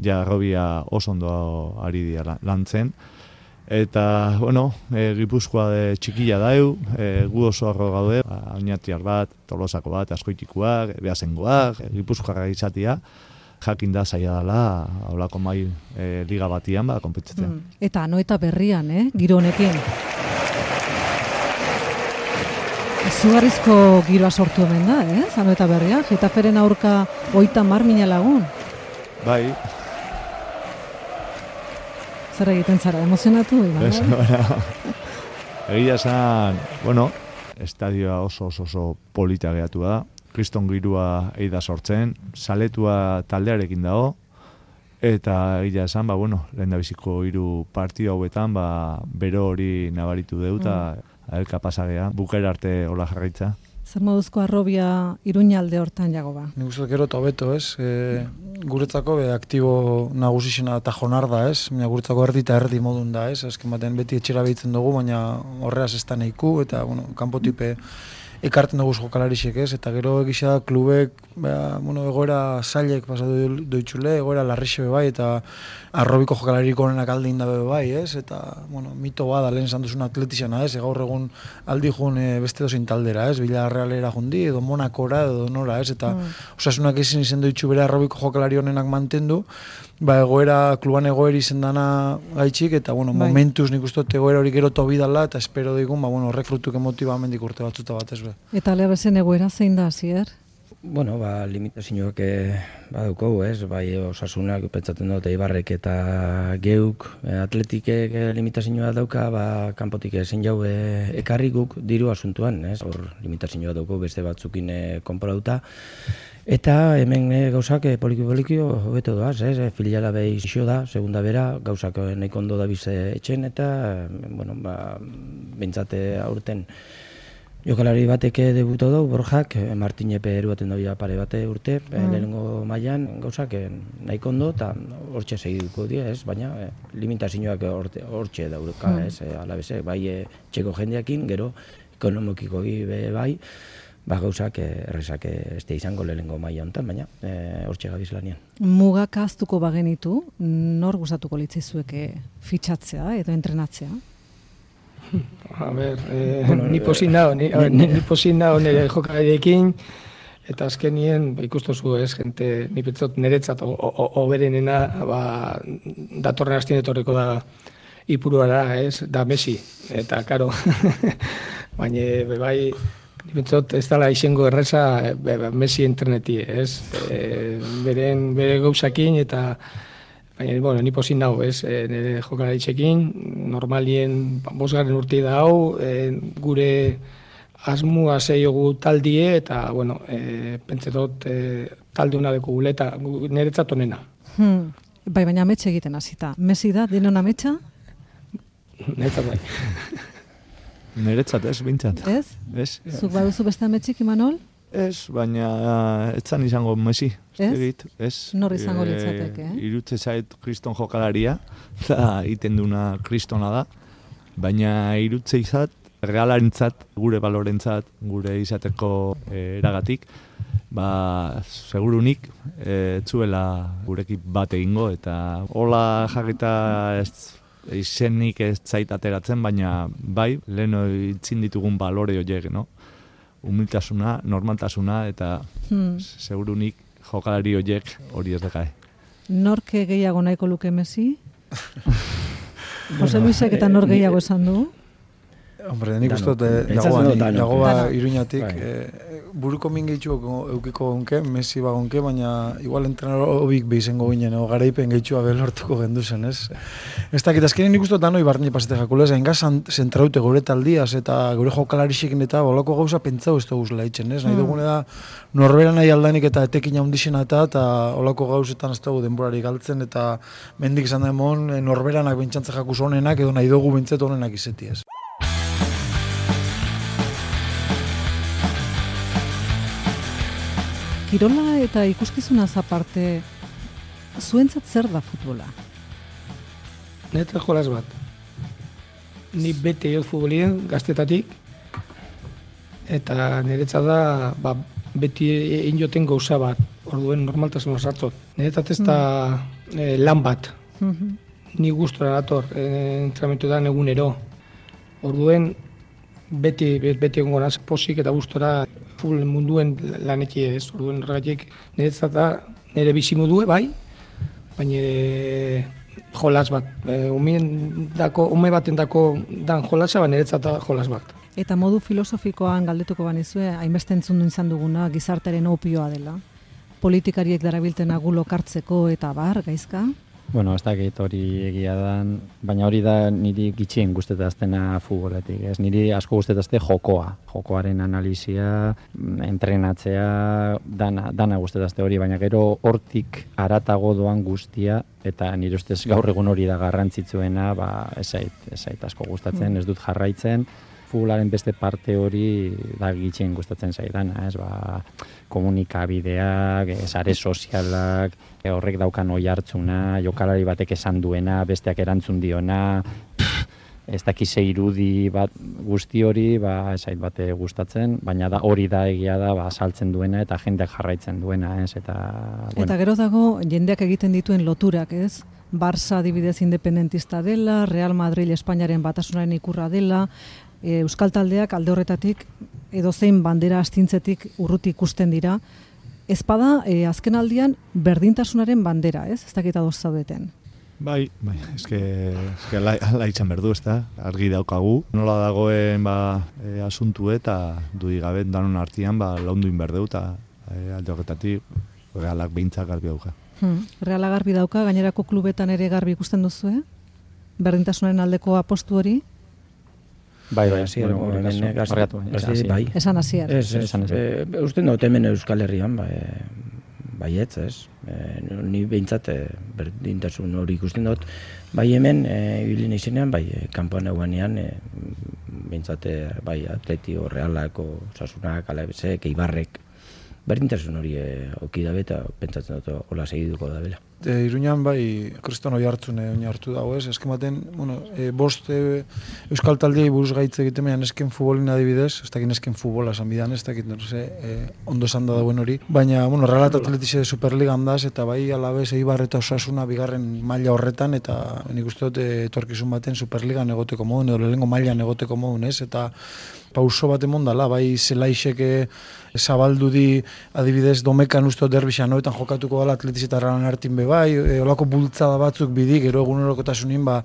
Speaker 3: ja robia oso ondo ari dira la- lantzen. Eta, bueno, e, Gipuzkoa de txikila da eu, e, gu oso arro gaude, ba, oinatiar bat, tolosako bat, askoitikuak, behazengoak, e, Gipuzkoa izatia, jakin da zaila dela, haulako mai e, liga batian, ba, konpetzitzen.
Speaker 1: Mm. Eta no eta berrian, eh, giro honekin. Izugarrizko giroa sortu hemen da, eh? Zano eta berria, Getaferen aurka oita mar mina lagun.
Speaker 3: Bai,
Speaker 1: Zer egiten zara, emozionatu? Bai?
Speaker 3: bara, egia esan, bueno, estadioa oso oso oso polita gehatu da, kriston girua eida sortzen, saletua taldearekin dago, eta egia esan, ba, bueno, lehen biziko hiru partidu hauetan, ba, bero hori nabaritu deu, eta mm. pasagea, bukera arte hola jarraitza.
Speaker 1: Zer moduzko arrobia iruñalde hortan jago ba?
Speaker 6: Nik uste gero eta hobeto, ez? E, guretzako be, aktibo nagusixena eta jonar da, ez? Baina guretzako erdi eta erdi modun da, ez? Azken batean beti etxera behitzen dugu, baina horreaz ez da nahiku, eta, bueno, kanpotipe ekartzen dugu jokalarixek, ez? Eta gero egisa klubek, ba, bueno, egoera zailek pasatu doitxule, egoera larrixe bai, eta arrobiko jokalarik onenak alde inda be bai, ez? Eta, bueno, mito bada lehen esan duzun atletizena, ez? Gaur egun aldi jun e, beste dozin taldera, ez? Bila realera jundi, edo monakora, edo nora, ez? Eta
Speaker 1: Mm.
Speaker 6: osasunak ezin izen doitxu bere arrobiko jokalari honenak mantendu, ba, egoera, kluban egoeri izen dana gaitxik, eta, bueno,
Speaker 1: Bai.
Speaker 6: momentuz nik uste egoera hori gero tobi dala, eta espero digun, ba, bueno, horrek frutuk emotiba amendik urte batzuta batez be.
Speaker 1: Eta lea bezen egoera zein da, zier?
Speaker 5: Bueno, ba, limitazioak eh, badaukagu, ez? Bai, osasunak pentsatzen dut Eibarrek eta geuk eh, atletikek eh, limitazioa dauka, ba, kanpotik ezin jau eh, ekarri guk diru asuntuan, ez? Hor limitazioa dauko beste batzukin konporauta. Eta hemen eh, gauzak eh, poliki poliki hobeto doaz, ez? Eh, filiala behi iso da, segunda bera, gauzak eh, nahiko ondo da bize etxen, eta, eh, bueno, ba, bintzate aurten Jokalari batek debuto du, Borjak, eh, Martinepe eruaten doia pare bate urte, mm.
Speaker 1: Mm.
Speaker 5: lehenengo mailan gauzak eh, nahiko ondo, eta hortxe segituko dira, ez, baina eh, limitazioak hortxe dauka,
Speaker 1: Mm.
Speaker 5: ez, eh, alabeze, bai eh, txeko jendeakin, gero ekonomikiko be bai, ba gauzak eh, errezak eh, ez da izango lehenengo maila honetan, baina eh, hortxe gabiz lanian.
Speaker 1: Mugak ahaztuko bagenitu, nor gustatuko litzaizueke fitxatzea edo entrenatzea? (laughs)
Speaker 2: A ber, eh,
Speaker 5: Bueno,
Speaker 2: ni posin nao, ni,
Speaker 5: ni-
Speaker 2: ni, ni posin nao nire jokarekin, eta azkenien, ba, ikustozu ez, gente, ni pentsot niretzat oberenena, ba, datorren hastien etorriko da ipuruara, ez, da Messi, eta karo, (laughs) baina, bai, ni pentsot ez dala izengo erreza eh, be, be, Messi interneti, ez, e, beren, bere gauzakin, eta Baina, bueno, ni pozin dago, ez, e, nire jokalaritzekin, normalien ba, bosgarren urte da hau, e, gure asmua zeiogu taldie, eta, bueno, e, pentsetot e, talde una deku guleta, gu- niretzat onena.
Speaker 1: Hmm. Bai, baina ametxe egiten hasita. Messi da, denon ametxa, (laughs)
Speaker 2: Niretzat bai. (laughs)
Speaker 3: Niretzat ez, bintzat.
Speaker 1: ez?
Speaker 3: Ez,
Speaker 1: Zuk baduzu beste ametxik, Imanol?
Speaker 3: ez, baina etzan izango Messi.
Speaker 1: Ez?
Speaker 3: Ez.
Speaker 1: Nor izango
Speaker 3: Eh,
Speaker 1: litzateke, eh?
Speaker 3: Irutze zait kriston jokalaria, (laughs) eta iten duna kristona da, baina irutze izat, realarentzat, gure balorentzat, gure izateko eh, eragatik, ba, segurunik, eh, etzuela gurekin bat egingo, eta hola jarrita ez izenik ez zait ateratzen, baina bai, leheno itzin ditugun balore horiek, no? Humiltasuna, normaltasuna, eta
Speaker 1: Hmm.
Speaker 3: segurunik jokalari horiek hori ez dekai.
Speaker 1: Norke gehiago nahiko luke Messi? (laughs) Jose Luisek eta nor gehiago esan du?
Speaker 6: Hombre, nik uste dut, eh, jagoa
Speaker 5: Dano.
Speaker 6: iruñatik, eh, buruko min gehitxu eukiko gonke, Messi bagonke, baina igual entrenador hobik behizengo ginen, o garaipen gehitxua belortuko gendu zen, ez? Ez dakit, azkenin nik uste dut danoi barni pasete jakule, ez, enga zentraute gure taldiaz eta gure jokalarixekin eta bolako gauza pentsau ez dugu zela itzen, ez? Nahi
Speaker 1: Mm.
Speaker 6: dugune da, norbera nahi aldanik eta etekin handixena eta, eta olako gauzetan ez dugu denborari galtzen, eta mendik izan da emon, eh, norberanak bentsantza jakuz honenak, edo nahi dugu bentzet honenak izeti, ez?
Speaker 1: Kirola eta ikuskizunaz aparte, zuentzat zer da futbola?
Speaker 2: Niretzat jolas bat. Ni bete jot futbolien, gaztetatik, eta niretzat da, ba, beti egin joten gauza bat, orduen normaltasun sartzot. Niretzat ez da eh, lan bat,
Speaker 1: Mhm.
Speaker 2: ni gustora dator e, entrenamentu da egunero. Orduen beti beti egongo naz posik eta gustora full munduen laneki ez. Orduen horregatik niretzat da nire bizimodue bai, baina e, jolas bat. E, umeen dako, ume baten dako dan jolasa, baina niretzat da jolas bat.
Speaker 1: Eta modu filosofikoan galdetuko banizue, hainbeste entzun izan duguna gizartaren opioa dela. Politikariek darabilten agulo kartzeko eta bar, gaizka?
Speaker 4: Bueno, ez dakit hori egia dan, baina hori da niri gitxien guztetaztena futboletik, ez? Niri asko guztetazte jokoa, jokoaren analizia, entrenatzea, dana, dana guztetazte hori, baina gero hortik aratago doan guztia, eta nire ustez gaur egun hori da garrantzitzuena, ba, ezait, ezait asko gustatzen, mm. ez dut jarraitzen, futbolaren beste parte hori da gitxen gustatzen zaidana, ez ba, komunikabideak, sare sozialak, e, horrek daukan oi hartzuna, jokalari batek esan duena, besteak erantzun diona, ez dakize irudi bat guzti hori, ba, esait bate gustatzen, baina da hori da egia da, ba, saltzen duena eta jendeak jarraitzen duena, ez, eta...
Speaker 1: Bueno. Eta gero dago, jendeak egiten dituen loturak, ez? Barça adibidez independentista dela, Real Madrid Espainiaren batasunaren ikurra dela, e, euskal taldeak alde horretatik edo zein bandera astintzetik urruti ikusten dira. Ez bada, e, azken aldian berdintasunaren bandera, ez? Ez dakit adoz zaudeten.
Speaker 3: Bai, bai, eske, eske la, la itxan berdu, ez da, argi daukagu. Nola dagoen, ba, e, asuntu eta dudi gabe danon artian, ba, laundu inberdeu eta e, alde horretatik realak behintzak garbi dauka.
Speaker 1: Hmm, realak garbi dauka, gainerako klubetan ere garbi ikusten duzu, eh? Berdintasunaren aldeko apostu hori?
Speaker 4: Bai, bai, hasi bai,
Speaker 1: bai. Esan hasi
Speaker 5: Ez, esan eh, Uste dut hemen Euskal Herrian, bai, bai ez, ez. E, ni behintzat eh, berdintasun hori ikusten dut. Bai hemen, e, ibili izenean, bai, kanpoan eguanean, e, behintzat, bai, atleti horrealako, sasunak, alabezek, eibarrek, berdintasun hori e, oki dabe eta pentsatzen dut hola segiduko da bela.
Speaker 6: E, Iruñan bai kristono jartzune oin hartu dago ez, eskematen, bueno, e, bost e, euskal taldei buruz gaitze egiten baina esken futbolin adibidez, ez dakit esken futbola esan bidan, ez dakit, no se, e, ondo esan da dauen hori, baina, bueno, realat atletize superliga handaz, eta bai alabez eibar eta osasuna bigarren maila horretan, eta nik uste dut e, etorkizun baten superliga negoteko modun, edo lehenko maila negoteko modun, ez, eta pauso bat emon dala, bai zelaixeke zabaldu di adibidez domekan usto derbisa noetan jokatuko dala atletiz eta ralan hartin bai, e, olako bultzada batzuk bidi, gero egunerokotasunin ba,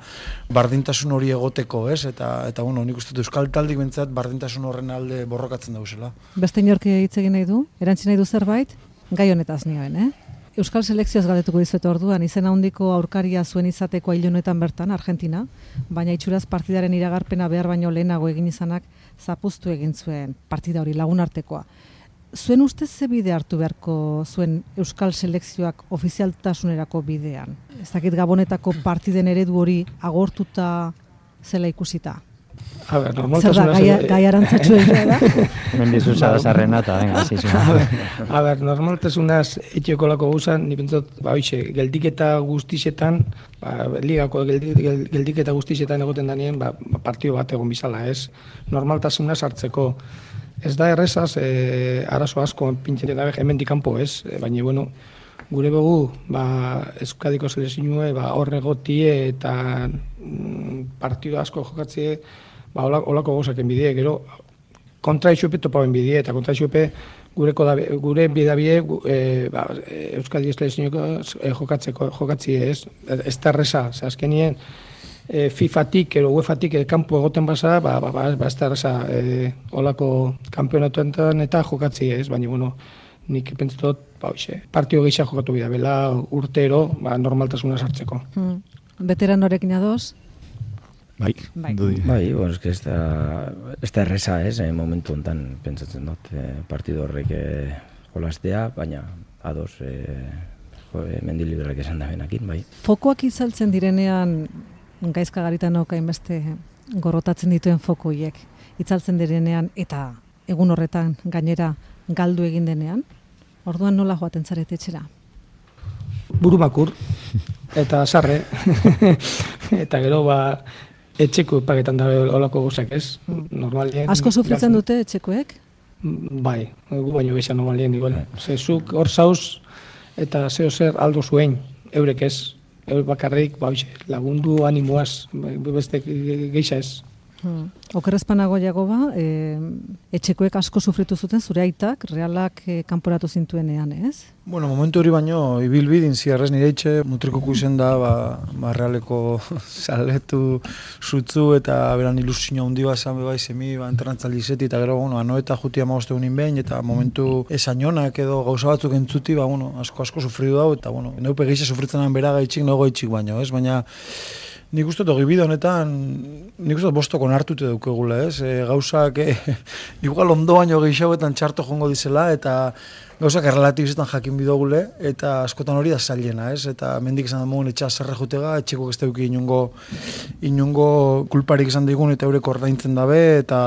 Speaker 6: bardintasun hori egoteko, ez? Eta, eta bueno, nik uste euskal taldik bentzat bardintasun horren alde borrokatzen dauzela.
Speaker 1: Beste inorki hitz egin nahi du, erantzin nahi du zerbait, gai honetaz nioen, eh? Euskal Selekzioaz galdetuko dizuet orduan, izena handiko aurkaria zuen izateko ailonetan bertan, Argentina, baina itxuraz partidaren iragarpena behar baino lehenago egin izanak zapuztu egin zuen partida hori lagun artekoa. Zuen ustez ze bide hartu beharko zuen Euskal Selekzioak ofizialtasunerako bidean? Ez dakit gabonetako partiden eredu hori agortuta zela ikusita?
Speaker 2: A ver, normaltasunaz...
Speaker 1: Zer da, gai arantzatxu (laughs) da?
Speaker 4: Mendizu zara zarrenata, venga, (laughs) zizuna.
Speaker 2: A ver, normaltasunaz etxeko lako guzan, ni pentsot, ba, oixe, geldiketa guztizetan, ba, ligako geldiketa guztizetan egoten danien, ba, partio bat egon bizala, ez? Normaltasunaz hartzeko. Ez da errezaz, e, arazo asko pintxetan dabe, hemen dikampo, ez? E, baina, bueno, gure begu, ba, Euskadiko selezinue, ba, horre gotie eta mm, partido asko jokatzie, ba, olako gozak enbidie, gero, kontra isupe topa enbidie, eta kontra isupe gureko da, gure bidabie e, ba, Euskadi Estelezinioko e, jokatzeko, jokatzi ez, ez da erresa, ze azkenien, e, FIFA-tik, ero UEFA-tik, e, kampu egoten basa, ba, ba, ba, ba ez da erresa, e, olako kampionatuetan eta jokatzi ez, baina, bueno, nik pentsatot, ba, oixe, partio gehiago jokatu bidabela, urtero, ba, normaltasuna sartzeko.
Speaker 1: Hmm. Veteranorekin adoz,
Speaker 3: Bai, bai. Dudi.
Speaker 5: Bai, bueno, es que esta esta erresa es en momentu hontan pentsatzen dut eh, partido horrek eh, jolastea, baina ados eh jo, eh, esan da benakin, bai.
Speaker 1: Fokoak izaltzen direnean gaizka garitan okain beste gorrotatzen dituen fokoiek itzaltzen direnean eta egun horretan gainera galdu egin denean, orduan nola joaten zarete etxera?
Speaker 2: Burumakur eta sarre (laughs) eta gero ba etxeko paketan da olako gozak ez. Normalien,
Speaker 1: Asko sufritzen dute etxekoek?
Speaker 2: Bai, gu baino gisa normalien igual. Ze zuk hor zauz eta zeo zer aldo zuen eurek ez. Bakarrik, ba, lagundu animoaz, beste geixa ez.
Speaker 1: Hmm. Okerrezpanago ba, e, etxekoek asko sufritu zuten zure aitak, realak e, kanporatu zintuenean, ez?
Speaker 6: Bueno, momentu hori baino, ibilbidin ziarrez nire etxe, mutrikuku izen da, ba, ba realeko (laughs) saletu zutzu eta beran ilusio handi bat zan bai zemi, ba, internatzali zeti, eta gero, bueno, ano eta juti amagoste unin behin, eta momentu esainonak edo gauza batzuk entzuti, ba, bueno, asko asko sufridu dau, eta, bueno, neupe gehiago sufritzen bera gaitxik, nago gaitxik baino, ez? Baina, Nik uste bide honetan, nik uste dut bostoko nartute dukegula, ez? E, gauzak, e, (laughs) igual ondo baino gehiagoetan txarto jongo dizela, eta gauzak errelatibizetan jakin bidogule, eta askotan hori da zailena, ez? Eta mendik esan damoen etxa zerre jutega, etxeko ez duki inungo, inungo kulparik esan digun eta eureko ordaintzen dabe, eta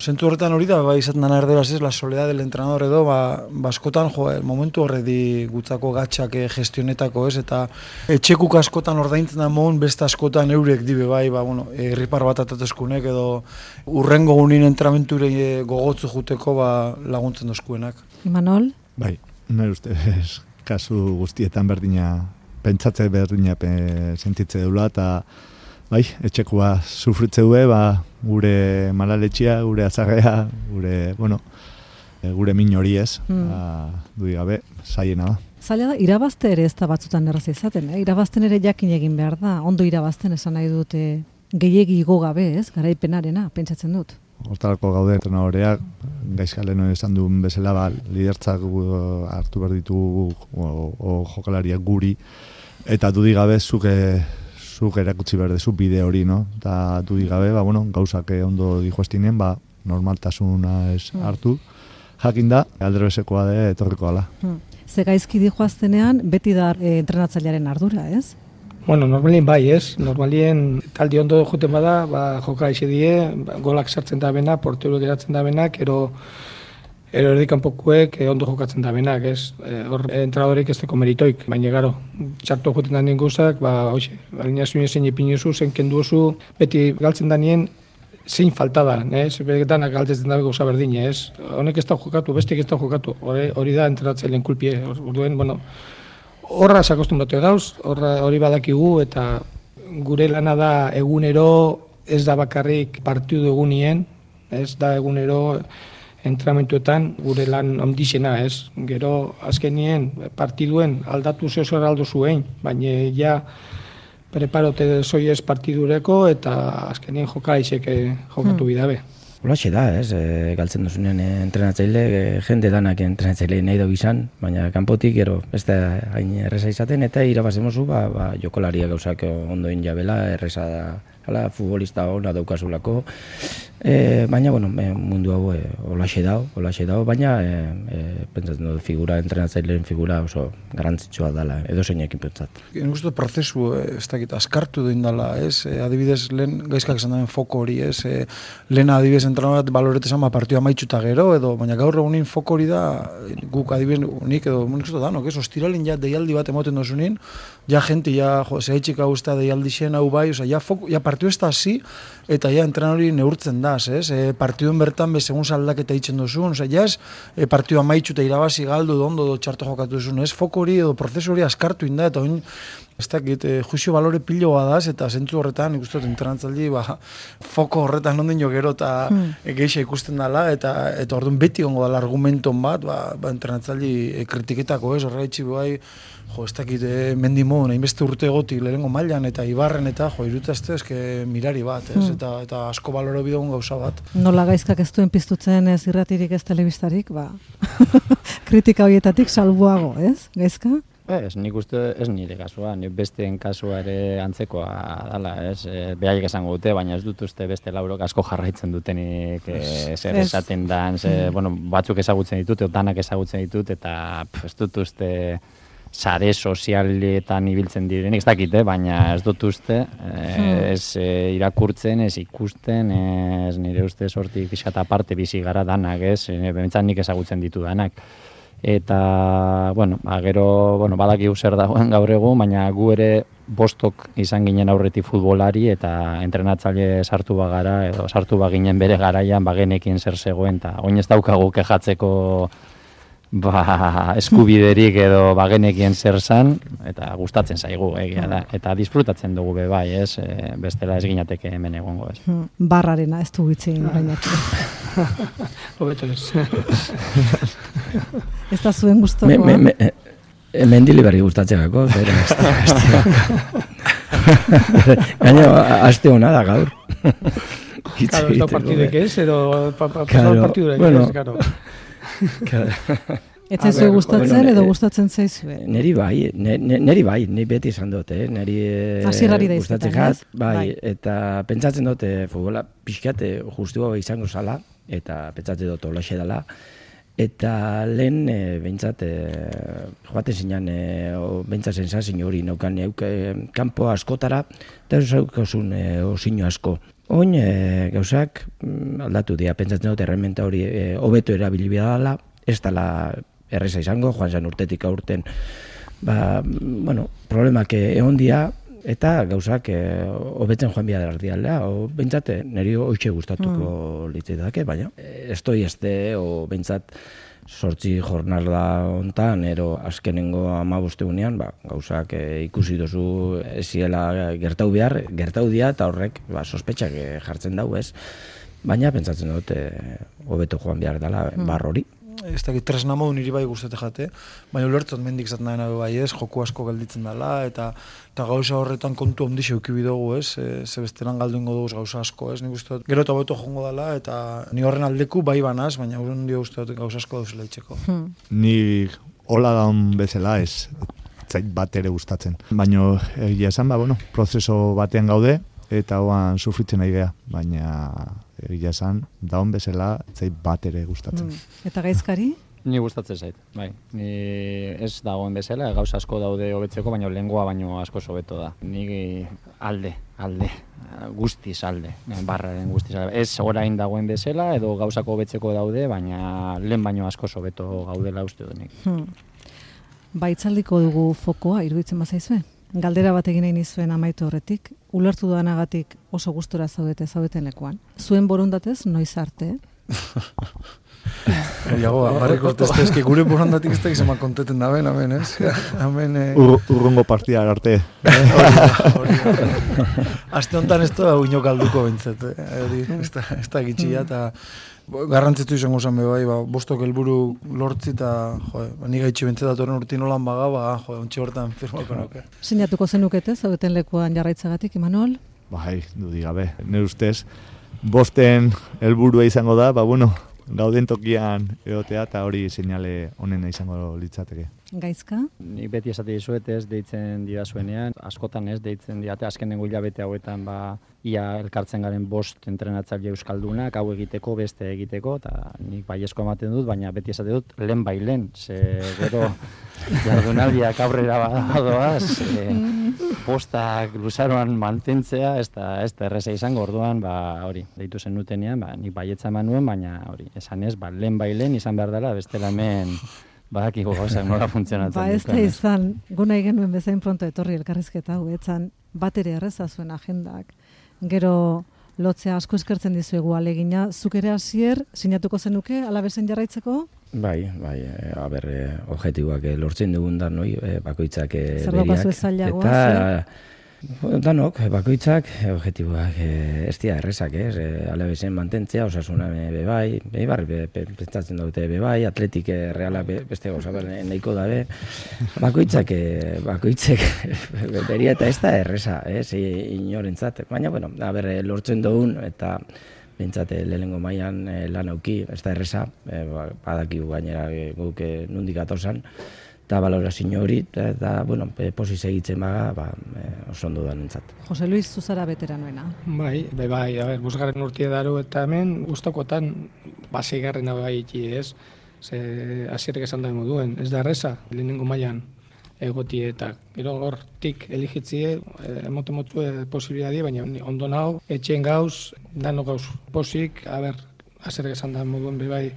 Speaker 6: zentu horretan hori da, bai izaten dana erderaz ez, la soledad del entrenador edo, ba, baskotan, jo, momentu horre di gutzako gatxak eh, gestionetako, ez? Eta etxekuk askotan ordaintzen damoen, beste askotan eurek dibe, bai, ba, bueno, erripar bat atatezkunek, edo urrengo gunin entramenture eh, gogotzu juteko, ba, laguntzen dozkuenak.
Speaker 1: Imanol?
Speaker 3: Bai, nire ustez, kasu guztietan berdina, pentsatze berdina pe, sentitze dula, eta bai, etxekua sufritze due, ba, gure malaletxia, gure azarrea, gure, bueno, e, gure min hori ez, mm. ba, dui gabe, zaiena da.
Speaker 1: Zaila da, irabazte ere ez da batzutan erraz izaten, eh? irabazten ere jakin egin behar da, ondo irabazten esan nahi dute gehiegi gabe ez, garaipenarena, pentsatzen dut
Speaker 3: hortarako gaude entrenadoreak, gaizkalen esan duen bezala, ba, lidertzak uh, hartu behar ditu o, o jokalariak guri, eta dudik gabe zuke zuk erakutsi behar dezu bide hori, no? Eta dudik gabe, ba, bueno, gauzak ondo dijo estinen, ba, normaltasuna ez hmm. hartu, jakin da, aldero de etorriko ala.
Speaker 1: Hmm. Ze gaizki dijoaztenean, beti da e, entrenatzailearen ardura, ez?
Speaker 2: Bueno, normalien bai, ez? Normalien taldi ondo joten bada, ba, joka die, ba, golak sartzen da bena, portero geratzen da bena, ero, ero erdikan pokuek eh, ondo jokatzen da benak, ez? E, hor, entradorik ez teko meritoik, baina garo, txartu joten da nien guztak, ba, hoxe, alinea zuen zein epinuzu, zen kenduzu, beti galtzen da nien, zein falta da, ez? Begetan galtzen da gauza berdine, ez? Honek ez da jokatu, bestek ez da jokatu, hori, hori da entratzailean kulpie, orduen, bueno, horra sakostumbratu gauz, horra hori badakigu eta gure lana da egunero ez da bakarrik partidu egunien, ez da egunero entramentuetan gure lan ondixena, ez? Gero azkenien partiduen aldatu zehozor aldo zuen, baina ja preparote zoiez partidureko eta azkenien joka izeke jokatu hmm.
Speaker 5: Olaxe da, ez, e, galtzen duzunean e, entrenatzaile, e, jende danak entrenatzaile nahi dugu izan, baina kanpotik gero ez da hain erresa izaten, eta irabazemozu, ba, ba, jokolaria gauzak ondoin jabela, erresa da, hala, futbolista hona daukazulako, E, baina, bueno, e, mundu hau e, olaxe dao, olaxe dao, baina e, e, pentsatzen dut figura, entrenatzailearen figura oso garantzitsua dela, edo zeinekin pentsat.
Speaker 6: Nik uste prozesu, ez dakit, askartu duin dela, ez? E, adibidez, lehen gaizkak esan duen foko hori, ez? E, lehen adibidez entrenat balorete zama partioa maitxuta gero, edo, baina gaur egunin foko hori da, guk adibidez, unik edo, nik da, no, ez? Ostiralin ja deialdi bat emoten dozunin, ja gente, ja, jo, zehaitxik hau deialdi xen hau bai, oza, ja, foko, ja partio ez da hasi, eta ja entrenari neurtzen da, ez? E, partiduen bertan be segun aldaketa itzen duzu, osea, ja ez e, partidua maitxu eta irabazi galdu ondo do txarto jokatu duzu, ez? Foko hori edo prozesu hori askartu inda eta oin ez dakit, e, juizio balore pilo badaz eta zentzu horretan ikusten entrenantzaldi, ba, foko horretan ondin jo gero eta geixa ikusten dela eta eta orduan beti gongo dela argumenton bat, ba, ba entrenantzaldi e, kritiketako, ez? Horregaitzi bai jo, ez dakit, eh, mendimo, nahi beste urte goti, lehenko mailan eta ibarren eta, jo, irutazte, eske mirari bat, ez, hmm. eta, eta asko baloro bidogun gauza bat.
Speaker 1: Nola gaizkak ez duen piztutzen ez irratirik ez telebistarik, ba, (laughs) kritika horietatik salbuago, ez, gaizka?
Speaker 4: Ez, nik uste ez nire kasua, nik besteen kasua ere antzekoa dala, ez, e, behaiek esango dute, baina ez dut uste beste laurok asko jarraitzen dutenik e, zer esaten dan, ze, mm. bueno, batzuk ezagutzen ditut, danak ezagutzen ditut, eta pf, ez dut uste sare sozialetan ibiltzen diren, ez dakit, eh? baina ez dut uste, eh, ez eh, irakurtzen, ez ikusten, ez nire uste sorti pixkat aparte bizi gara danak, ez, e, nik ezagutzen ditu danak. Eta, bueno, ba, gero, bueno, badaki zer dagoen gaur egun, baina gu ere bostok izan ginen aurretik futbolari eta entrenatzaile sartu bagara, edo sartu baginen bere garaian, bagenekin zer zegoen, eta oin ez daukagu kejatzeko ba, eskubiderik edo bagenekien zer zan, eta gustatzen zaigu egia da. Eta disfrutatzen dugu be bai, ez? E, bestela ez ginateke hemen egongo, ez?
Speaker 1: Hmm, Barrarena ez du gitzen orain (laughs)
Speaker 2: Hobeto ez. (laughs)
Speaker 1: Ez da zuen
Speaker 5: Me,
Speaker 1: gustokoa.
Speaker 5: me, me, e, mendili berri gustatzeako, zera, ez da, (laughs) ez da. Gaino, a- aste hona da gaur.
Speaker 2: Claro, ez da partidek
Speaker 5: be.
Speaker 2: ez, edo pa, pa,
Speaker 5: Claro,
Speaker 2: pasado partidurek
Speaker 5: bueno.
Speaker 2: ez, claro.
Speaker 1: Ez
Speaker 5: A ber,
Speaker 1: gustatzen
Speaker 5: bueno,
Speaker 1: edo
Speaker 5: eh,
Speaker 1: gustatzen zaizue.
Speaker 5: Neri bai, ne, ne, neri bai, ni beti izan dut, eh? neri eh,
Speaker 1: da
Speaker 5: gustatzen
Speaker 1: ez?
Speaker 5: bai,
Speaker 1: Bai.
Speaker 5: eta pentsatzen dut eh, futbola pixkat eh, justua izango zala, eta pentsatzen dut olaxe dela, eta lehen e, behintzat e, joaten zinan e, behintzat sensazio hori neukan euk, e, kanpo askotara, eta zaukasun e, osino asko. Oin e, gauzak mm, aldatu dira, pentsatzen dut errementa hori e, hobeto erabili dela, ez dela erreza izango, joan zen urtetik aurten, ba, bueno, problemak egon dira, eta gauzak eh, hobetzen joan behar erdialdea, o behintzat eh, niri hoitxe gustatuko mm. litzaidake, baina eh, estoi este, o behintzat sortzi jornada hontan, ero azkenengo amabostegunean, ba, gauzak eh, ikusi dozu eziela gertau behar, gertau dia, eta horrek ba, sospetxak eh, jartzen dau, ez? Baina pentsatzen dut eh, hobeto joan behar dela
Speaker 1: Mm.
Speaker 5: bar hori.
Speaker 6: Ez dakit tresna modu niri bai gustate jate, baina ulertzot mendik zaten nahi bai ez, joku asko gelditzen dela, eta eta gauza horretan kontu handi xeuki bidogu ez, e, ze bestelan galdu ingo dugu gauza asko ez, nik uste dut, gero eta beto jongo dela, eta ni horren aldeku bai banaz, baina urun dio uste dut gauza asko dauzela itxeko.
Speaker 1: Hmm.
Speaker 3: Ni hola daun bezala ez zait bat ere gustatzen. Baina egia esan, ba, bueno, prozeso batean gaude, eta hoan sufritzen nahi gea, baina egia esan, daun bezala zait bat ere gustatzen.
Speaker 1: Hmm. Eta gaizkari?
Speaker 4: Ni gustatzen zait, bai. Ni ez dagoen bezala, gauza asko daude hobetzeko, baina lengua baino asko hobeto da. Ni alde, alde, guztiz alde, barraren guztiz alde. Ez orain dagoen bezala, edo gauzako hobetzeko daude, baina lehen baino asko hobeto gaudela uste dut nik.
Speaker 1: Hmm. Baitzaldiko dugu fokoa, iruditzen bazaizue? Galdera bat egin nahi nizuen amaitu horretik, ulertu duanagatik oso gustora zaudete zaudeten lekuan. Zuen borondatez, noiz arte?
Speaker 6: Iago, amarreko teste, eski gure borondatik ez da konteten da ben, amen, ez? Amen, eh,
Speaker 3: Ur, urrungo partida arte. (laughs)
Speaker 6: Aste honetan ez da uino galduko bintzet, eh? hori, ez da, ez da gitxia, eta garrantzitu izango zen be bai, ba, bostok helburu lortzi eta, jo, ba, ni gaitxi bintzet datorren urtin holan baga, ba, jo, ontsi hortan firmako nuke.
Speaker 1: Sinatuko zenukete zaudeten lekuan jarraitzagatik, Imanol?
Speaker 3: Bai, dudik gabe. Nire ustez, bosten helburua izango da, ba, bueno, gauden tokian egotea eta hori seinale onena izango litzateke.
Speaker 1: Gaizka?
Speaker 4: Nik beti esate dizuet ez deitzen didazuenean, askotan ez deitzen diate. Azkenengo hilabete hauetan ba ia elkartzen garen bost entrenatzaile euskaldunak hau egiteko beste egiteko eta nik baiezko ematen dut, baina beti esate dut lehen bai lehen, ze gero (laughs) jardunaldiak aurrera badoaz, (laughs) e, postak luzaroan mantentzea, ez da, ez da erreza izango. Orduan, ba, hori, deitu zen nutenean, ba, nik baietza eman nuen, baina hori, esan ez, ba, lehen bai lehen izan behar dela, bestela hemen badakigu gauzak nola funtzionatzen (laughs)
Speaker 1: Ba ez da izan, guna genuen bezain pronto etorri elkarrizketa hau, etzan bat ere erreza zuen agendak. Gero lotzea asko eskertzen dizuegu alegina, zuk ere hasier sinatuko zenuke alabezen jarraitzeko?
Speaker 5: Bai, bai, e, a ber, e, objektiboak e, lortzen dugun da, noi, e, bakoitzak e,
Speaker 1: Zer
Speaker 5: beriak.
Speaker 1: zailagoa,
Speaker 5: Eta, bueno, danok, e, bakoitzak, e, objektiboak e, ez dira errezak, ez? E, alabezen mantentzea, osasuna be bai, be bar, be, pentsatzen dute be bai, atletik e, reala be, beste gauza nahiko dabe. Bakoitzak, e, bakoitzek be- (laughs) beria eta ez da erreza, ez? Inorentzat. Baina, bueno, a ber, lortzen dugun, eta Bintzate lehenengo mailan lan auki, ez da erresa, e, ba, badakigu gainera guk e, nundik atosan, eta balorazio hori, eta, bueno, e, posiz egitzen baga, ba, e, oso ondo da nintzat.
Speaker 1: Jose Luis Zuzara veteranoena.
Speaker 2: Bai, bai, bai, a ber, bosgarren urtie daro eta hemen gustokotan ba seigarren hau bai itxi, ez? Ze hasierek esan da moduen, ez da erresa, lehenengo mailan egotie eta gero hortik eligitzie, eh, emote motu posibilidadi, baina ni ondo nao, etxen gauz, dano gauz posik, a ber, hasierek esan da moduen bai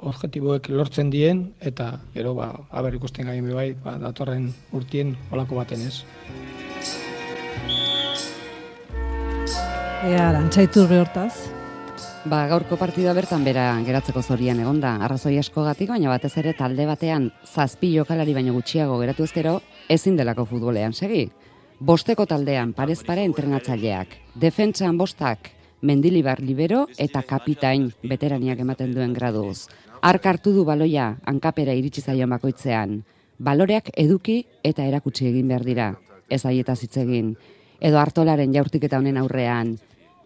Speaker 2: objektiboek lortzen dien, eta gero ba, a ber, ikusten gaien be bai, ba, datorren urtien olako baten ez.
Speaker 1: Ea, arantxaitur behortaz.
Speaker 11: Ba, gaurko partida bertan bera geratzeko zorian egonda, arrazoi askogatik, baina batez ere talde batean zazpi jokalari baino gutxiago geratu ezkero, ezin delako futbolean segi. Bosteko taldean parez pare entrenatzaileak, defentsan bostak, mendilibar libero eta kapitain veteraniak ematen duen graduz. Ark hartu du baloia hankapera iritsi zaio bakoitzean. Baloreak eduki eta erakutsi egin behar dira, ez aieta egin. Edo hartolaren jaurtiketa honen aurrean,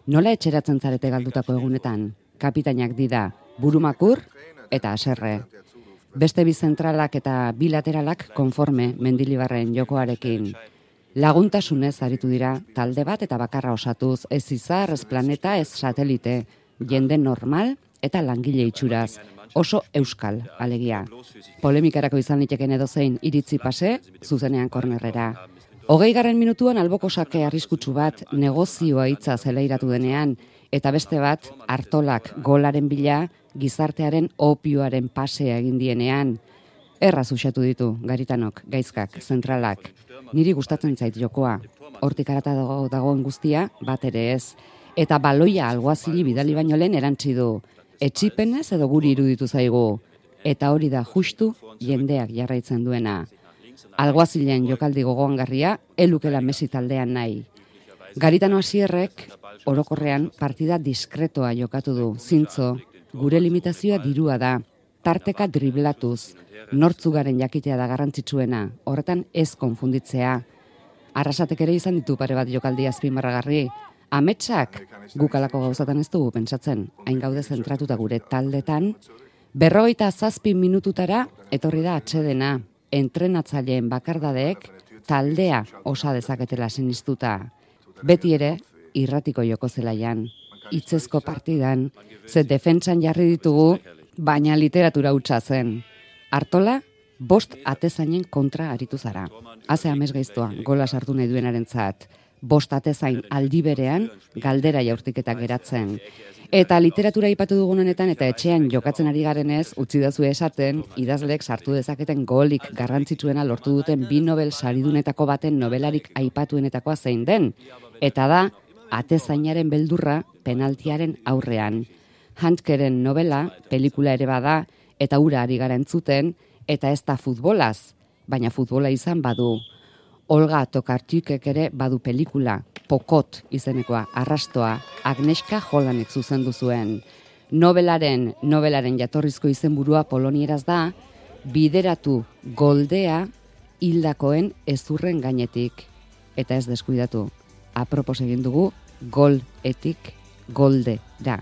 Speaker 11: Nola etxeratzen zarete galdutako egunetan? Kapitainak dida, burumakur eta aserre. Beste bi zentralak eta bilateralak konforme mendilibarren jokoarekin. Laguntasunez aritu dira talde bat eta bakarra osatuz, ez izar, ez planeta, ez satelite, jende normal eta langile itxuraz, oso euskal alegia. Polemikarako izan liteken edo zein iritzi pase, zuzenean kornerrera. Hogei garren minutuan alboko sake arriskutsu bat negozioa hitza zelairatu denean, eta beste bat hartolak golaren bila gizartearen opioaren pasea egin dienean. Erraz usatu ditu, garitanok, gaizkak, zentralak. Niri gustatzen zait jokoa. Hortik arata dago, dagoen guztia, bat ere ez. Eta baloia alguazili bidali baino lehen erantzi du. Etxipenez edo guri iruditu zaigu. Eta hori da justu jendeak jarraitzen duena alguazilen jokaldi gogoangarria, elukela mesi taldean nahi. Garitano hasierrek orokorrean partida diskretoa jokatu du, zintzo, gure limitazioa dirua da, tarteka driblatuz, nortzugaren jakitea da garrantzitsuena, horretan ez konfunditzea. Arrasatek ere izan ditu pare bat jokaldi azpimarragarri, ametsak gukalako gauzatan ez dugu pentsatzen, hain gaude zentratuta gure taldetan, berroita zazpi minututara etorri da atxedena, entrenatzaileen bakardadeek taldea osa dezaketela sinistuta. Beti ere, irratiko joko zelaian, itzezko partidan, ze defentsan jarri ditugu, baina literatura hutsa zen. Artola, bost atezainen kontra aritu zara. Haze amez gaiztoa, gola sartu nahi duenaren zat. Bost atezain aldi berean, galdera jaurtiketak geratzen. Eta literatura ipatu dugun honetan eta etxean jokatzen ari garenez, utzi dazu esaten, idazlek sartu dezaketen golik garrantzitsuena lortu duten bi nobel saridunetako baten nobelarik aipatuenetakoa zein den. Eta da, atezainaren beldurra penaltiaren aurrean. Hantkeren novela, pelikula ere bada, eta ura ari gara entzuten, eta ez da futbolaz, baina futbola izan badu. Olga Tokartikek ere badu pelikula, Pokot izenekoa, arrastoa, Agneska Holanek zuzendu zuen. Nobelaren, nobelaren jatorrizko izenburua polonieraz da, bideratu goldea hildakoen ezurren gainetik. Eta ez deskuidatu, apropos egin dugu, gol etik golde da.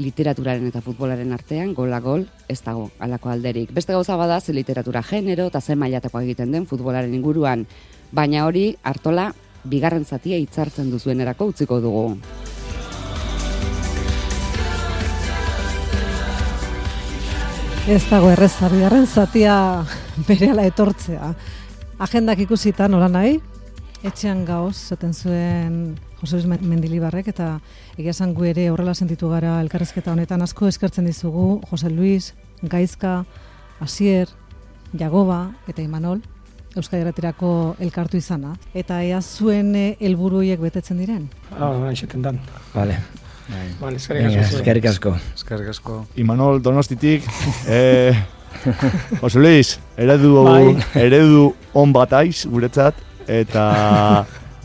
Speaker 11: Literaturaren eta futbolaren artean, gola gol, ez dago, alako alderik. Beste gauza bada, ze literatura genero eta ze mailatakoa egiten den futbolaren inguruan. Baina hori, hartola, bigarren zatia hitzartzen duzuen erako utziko dugu.
Speaker 1: Ez dago erreza, bigarren zatia berehala etortzea. Agendak ikusita nola nahi, etxean gauz, zaten zuen Jose Luis Mendilibarrek, eta egia gu ere horrela sentitu gara elkarrezketa honetan asko eskertzen dizugu Jose Luis, Gaizka, Asier, Jagoba eta Imanol, Euskadi Erraterako elkartu izana. Eta ea zuen eh, helburuiek betetzen diren?
Speaker 2: Ah, nahi xeten dan.
Speaker 5: Vale.
Speaker 2: Vale, eskerrik
Speaker 5: asko.
Speaker 6: Eskerrik asko.
Speaker 3: Imanol Donostitik, eh, (laughs) Jose Luis, eredu, bai. eredu on bat aiz, guretzat, eta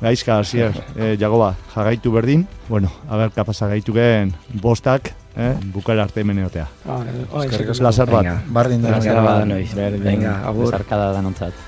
Speaker 3: gaizka, zier, (laughs) eh, jagoba, jarraitu berdin, bueno, haber kapasa gaitu gen bostak, eh, bukara arte hemen egotea.
Speaker 2: Ah,
Speaker 3: Plazer bat.
Speaker 5: Bardin da.
Speaker 4: Venga, agur.
Speaker 5: Venga, agur.
Speaker 4: Zarkada da nontzat.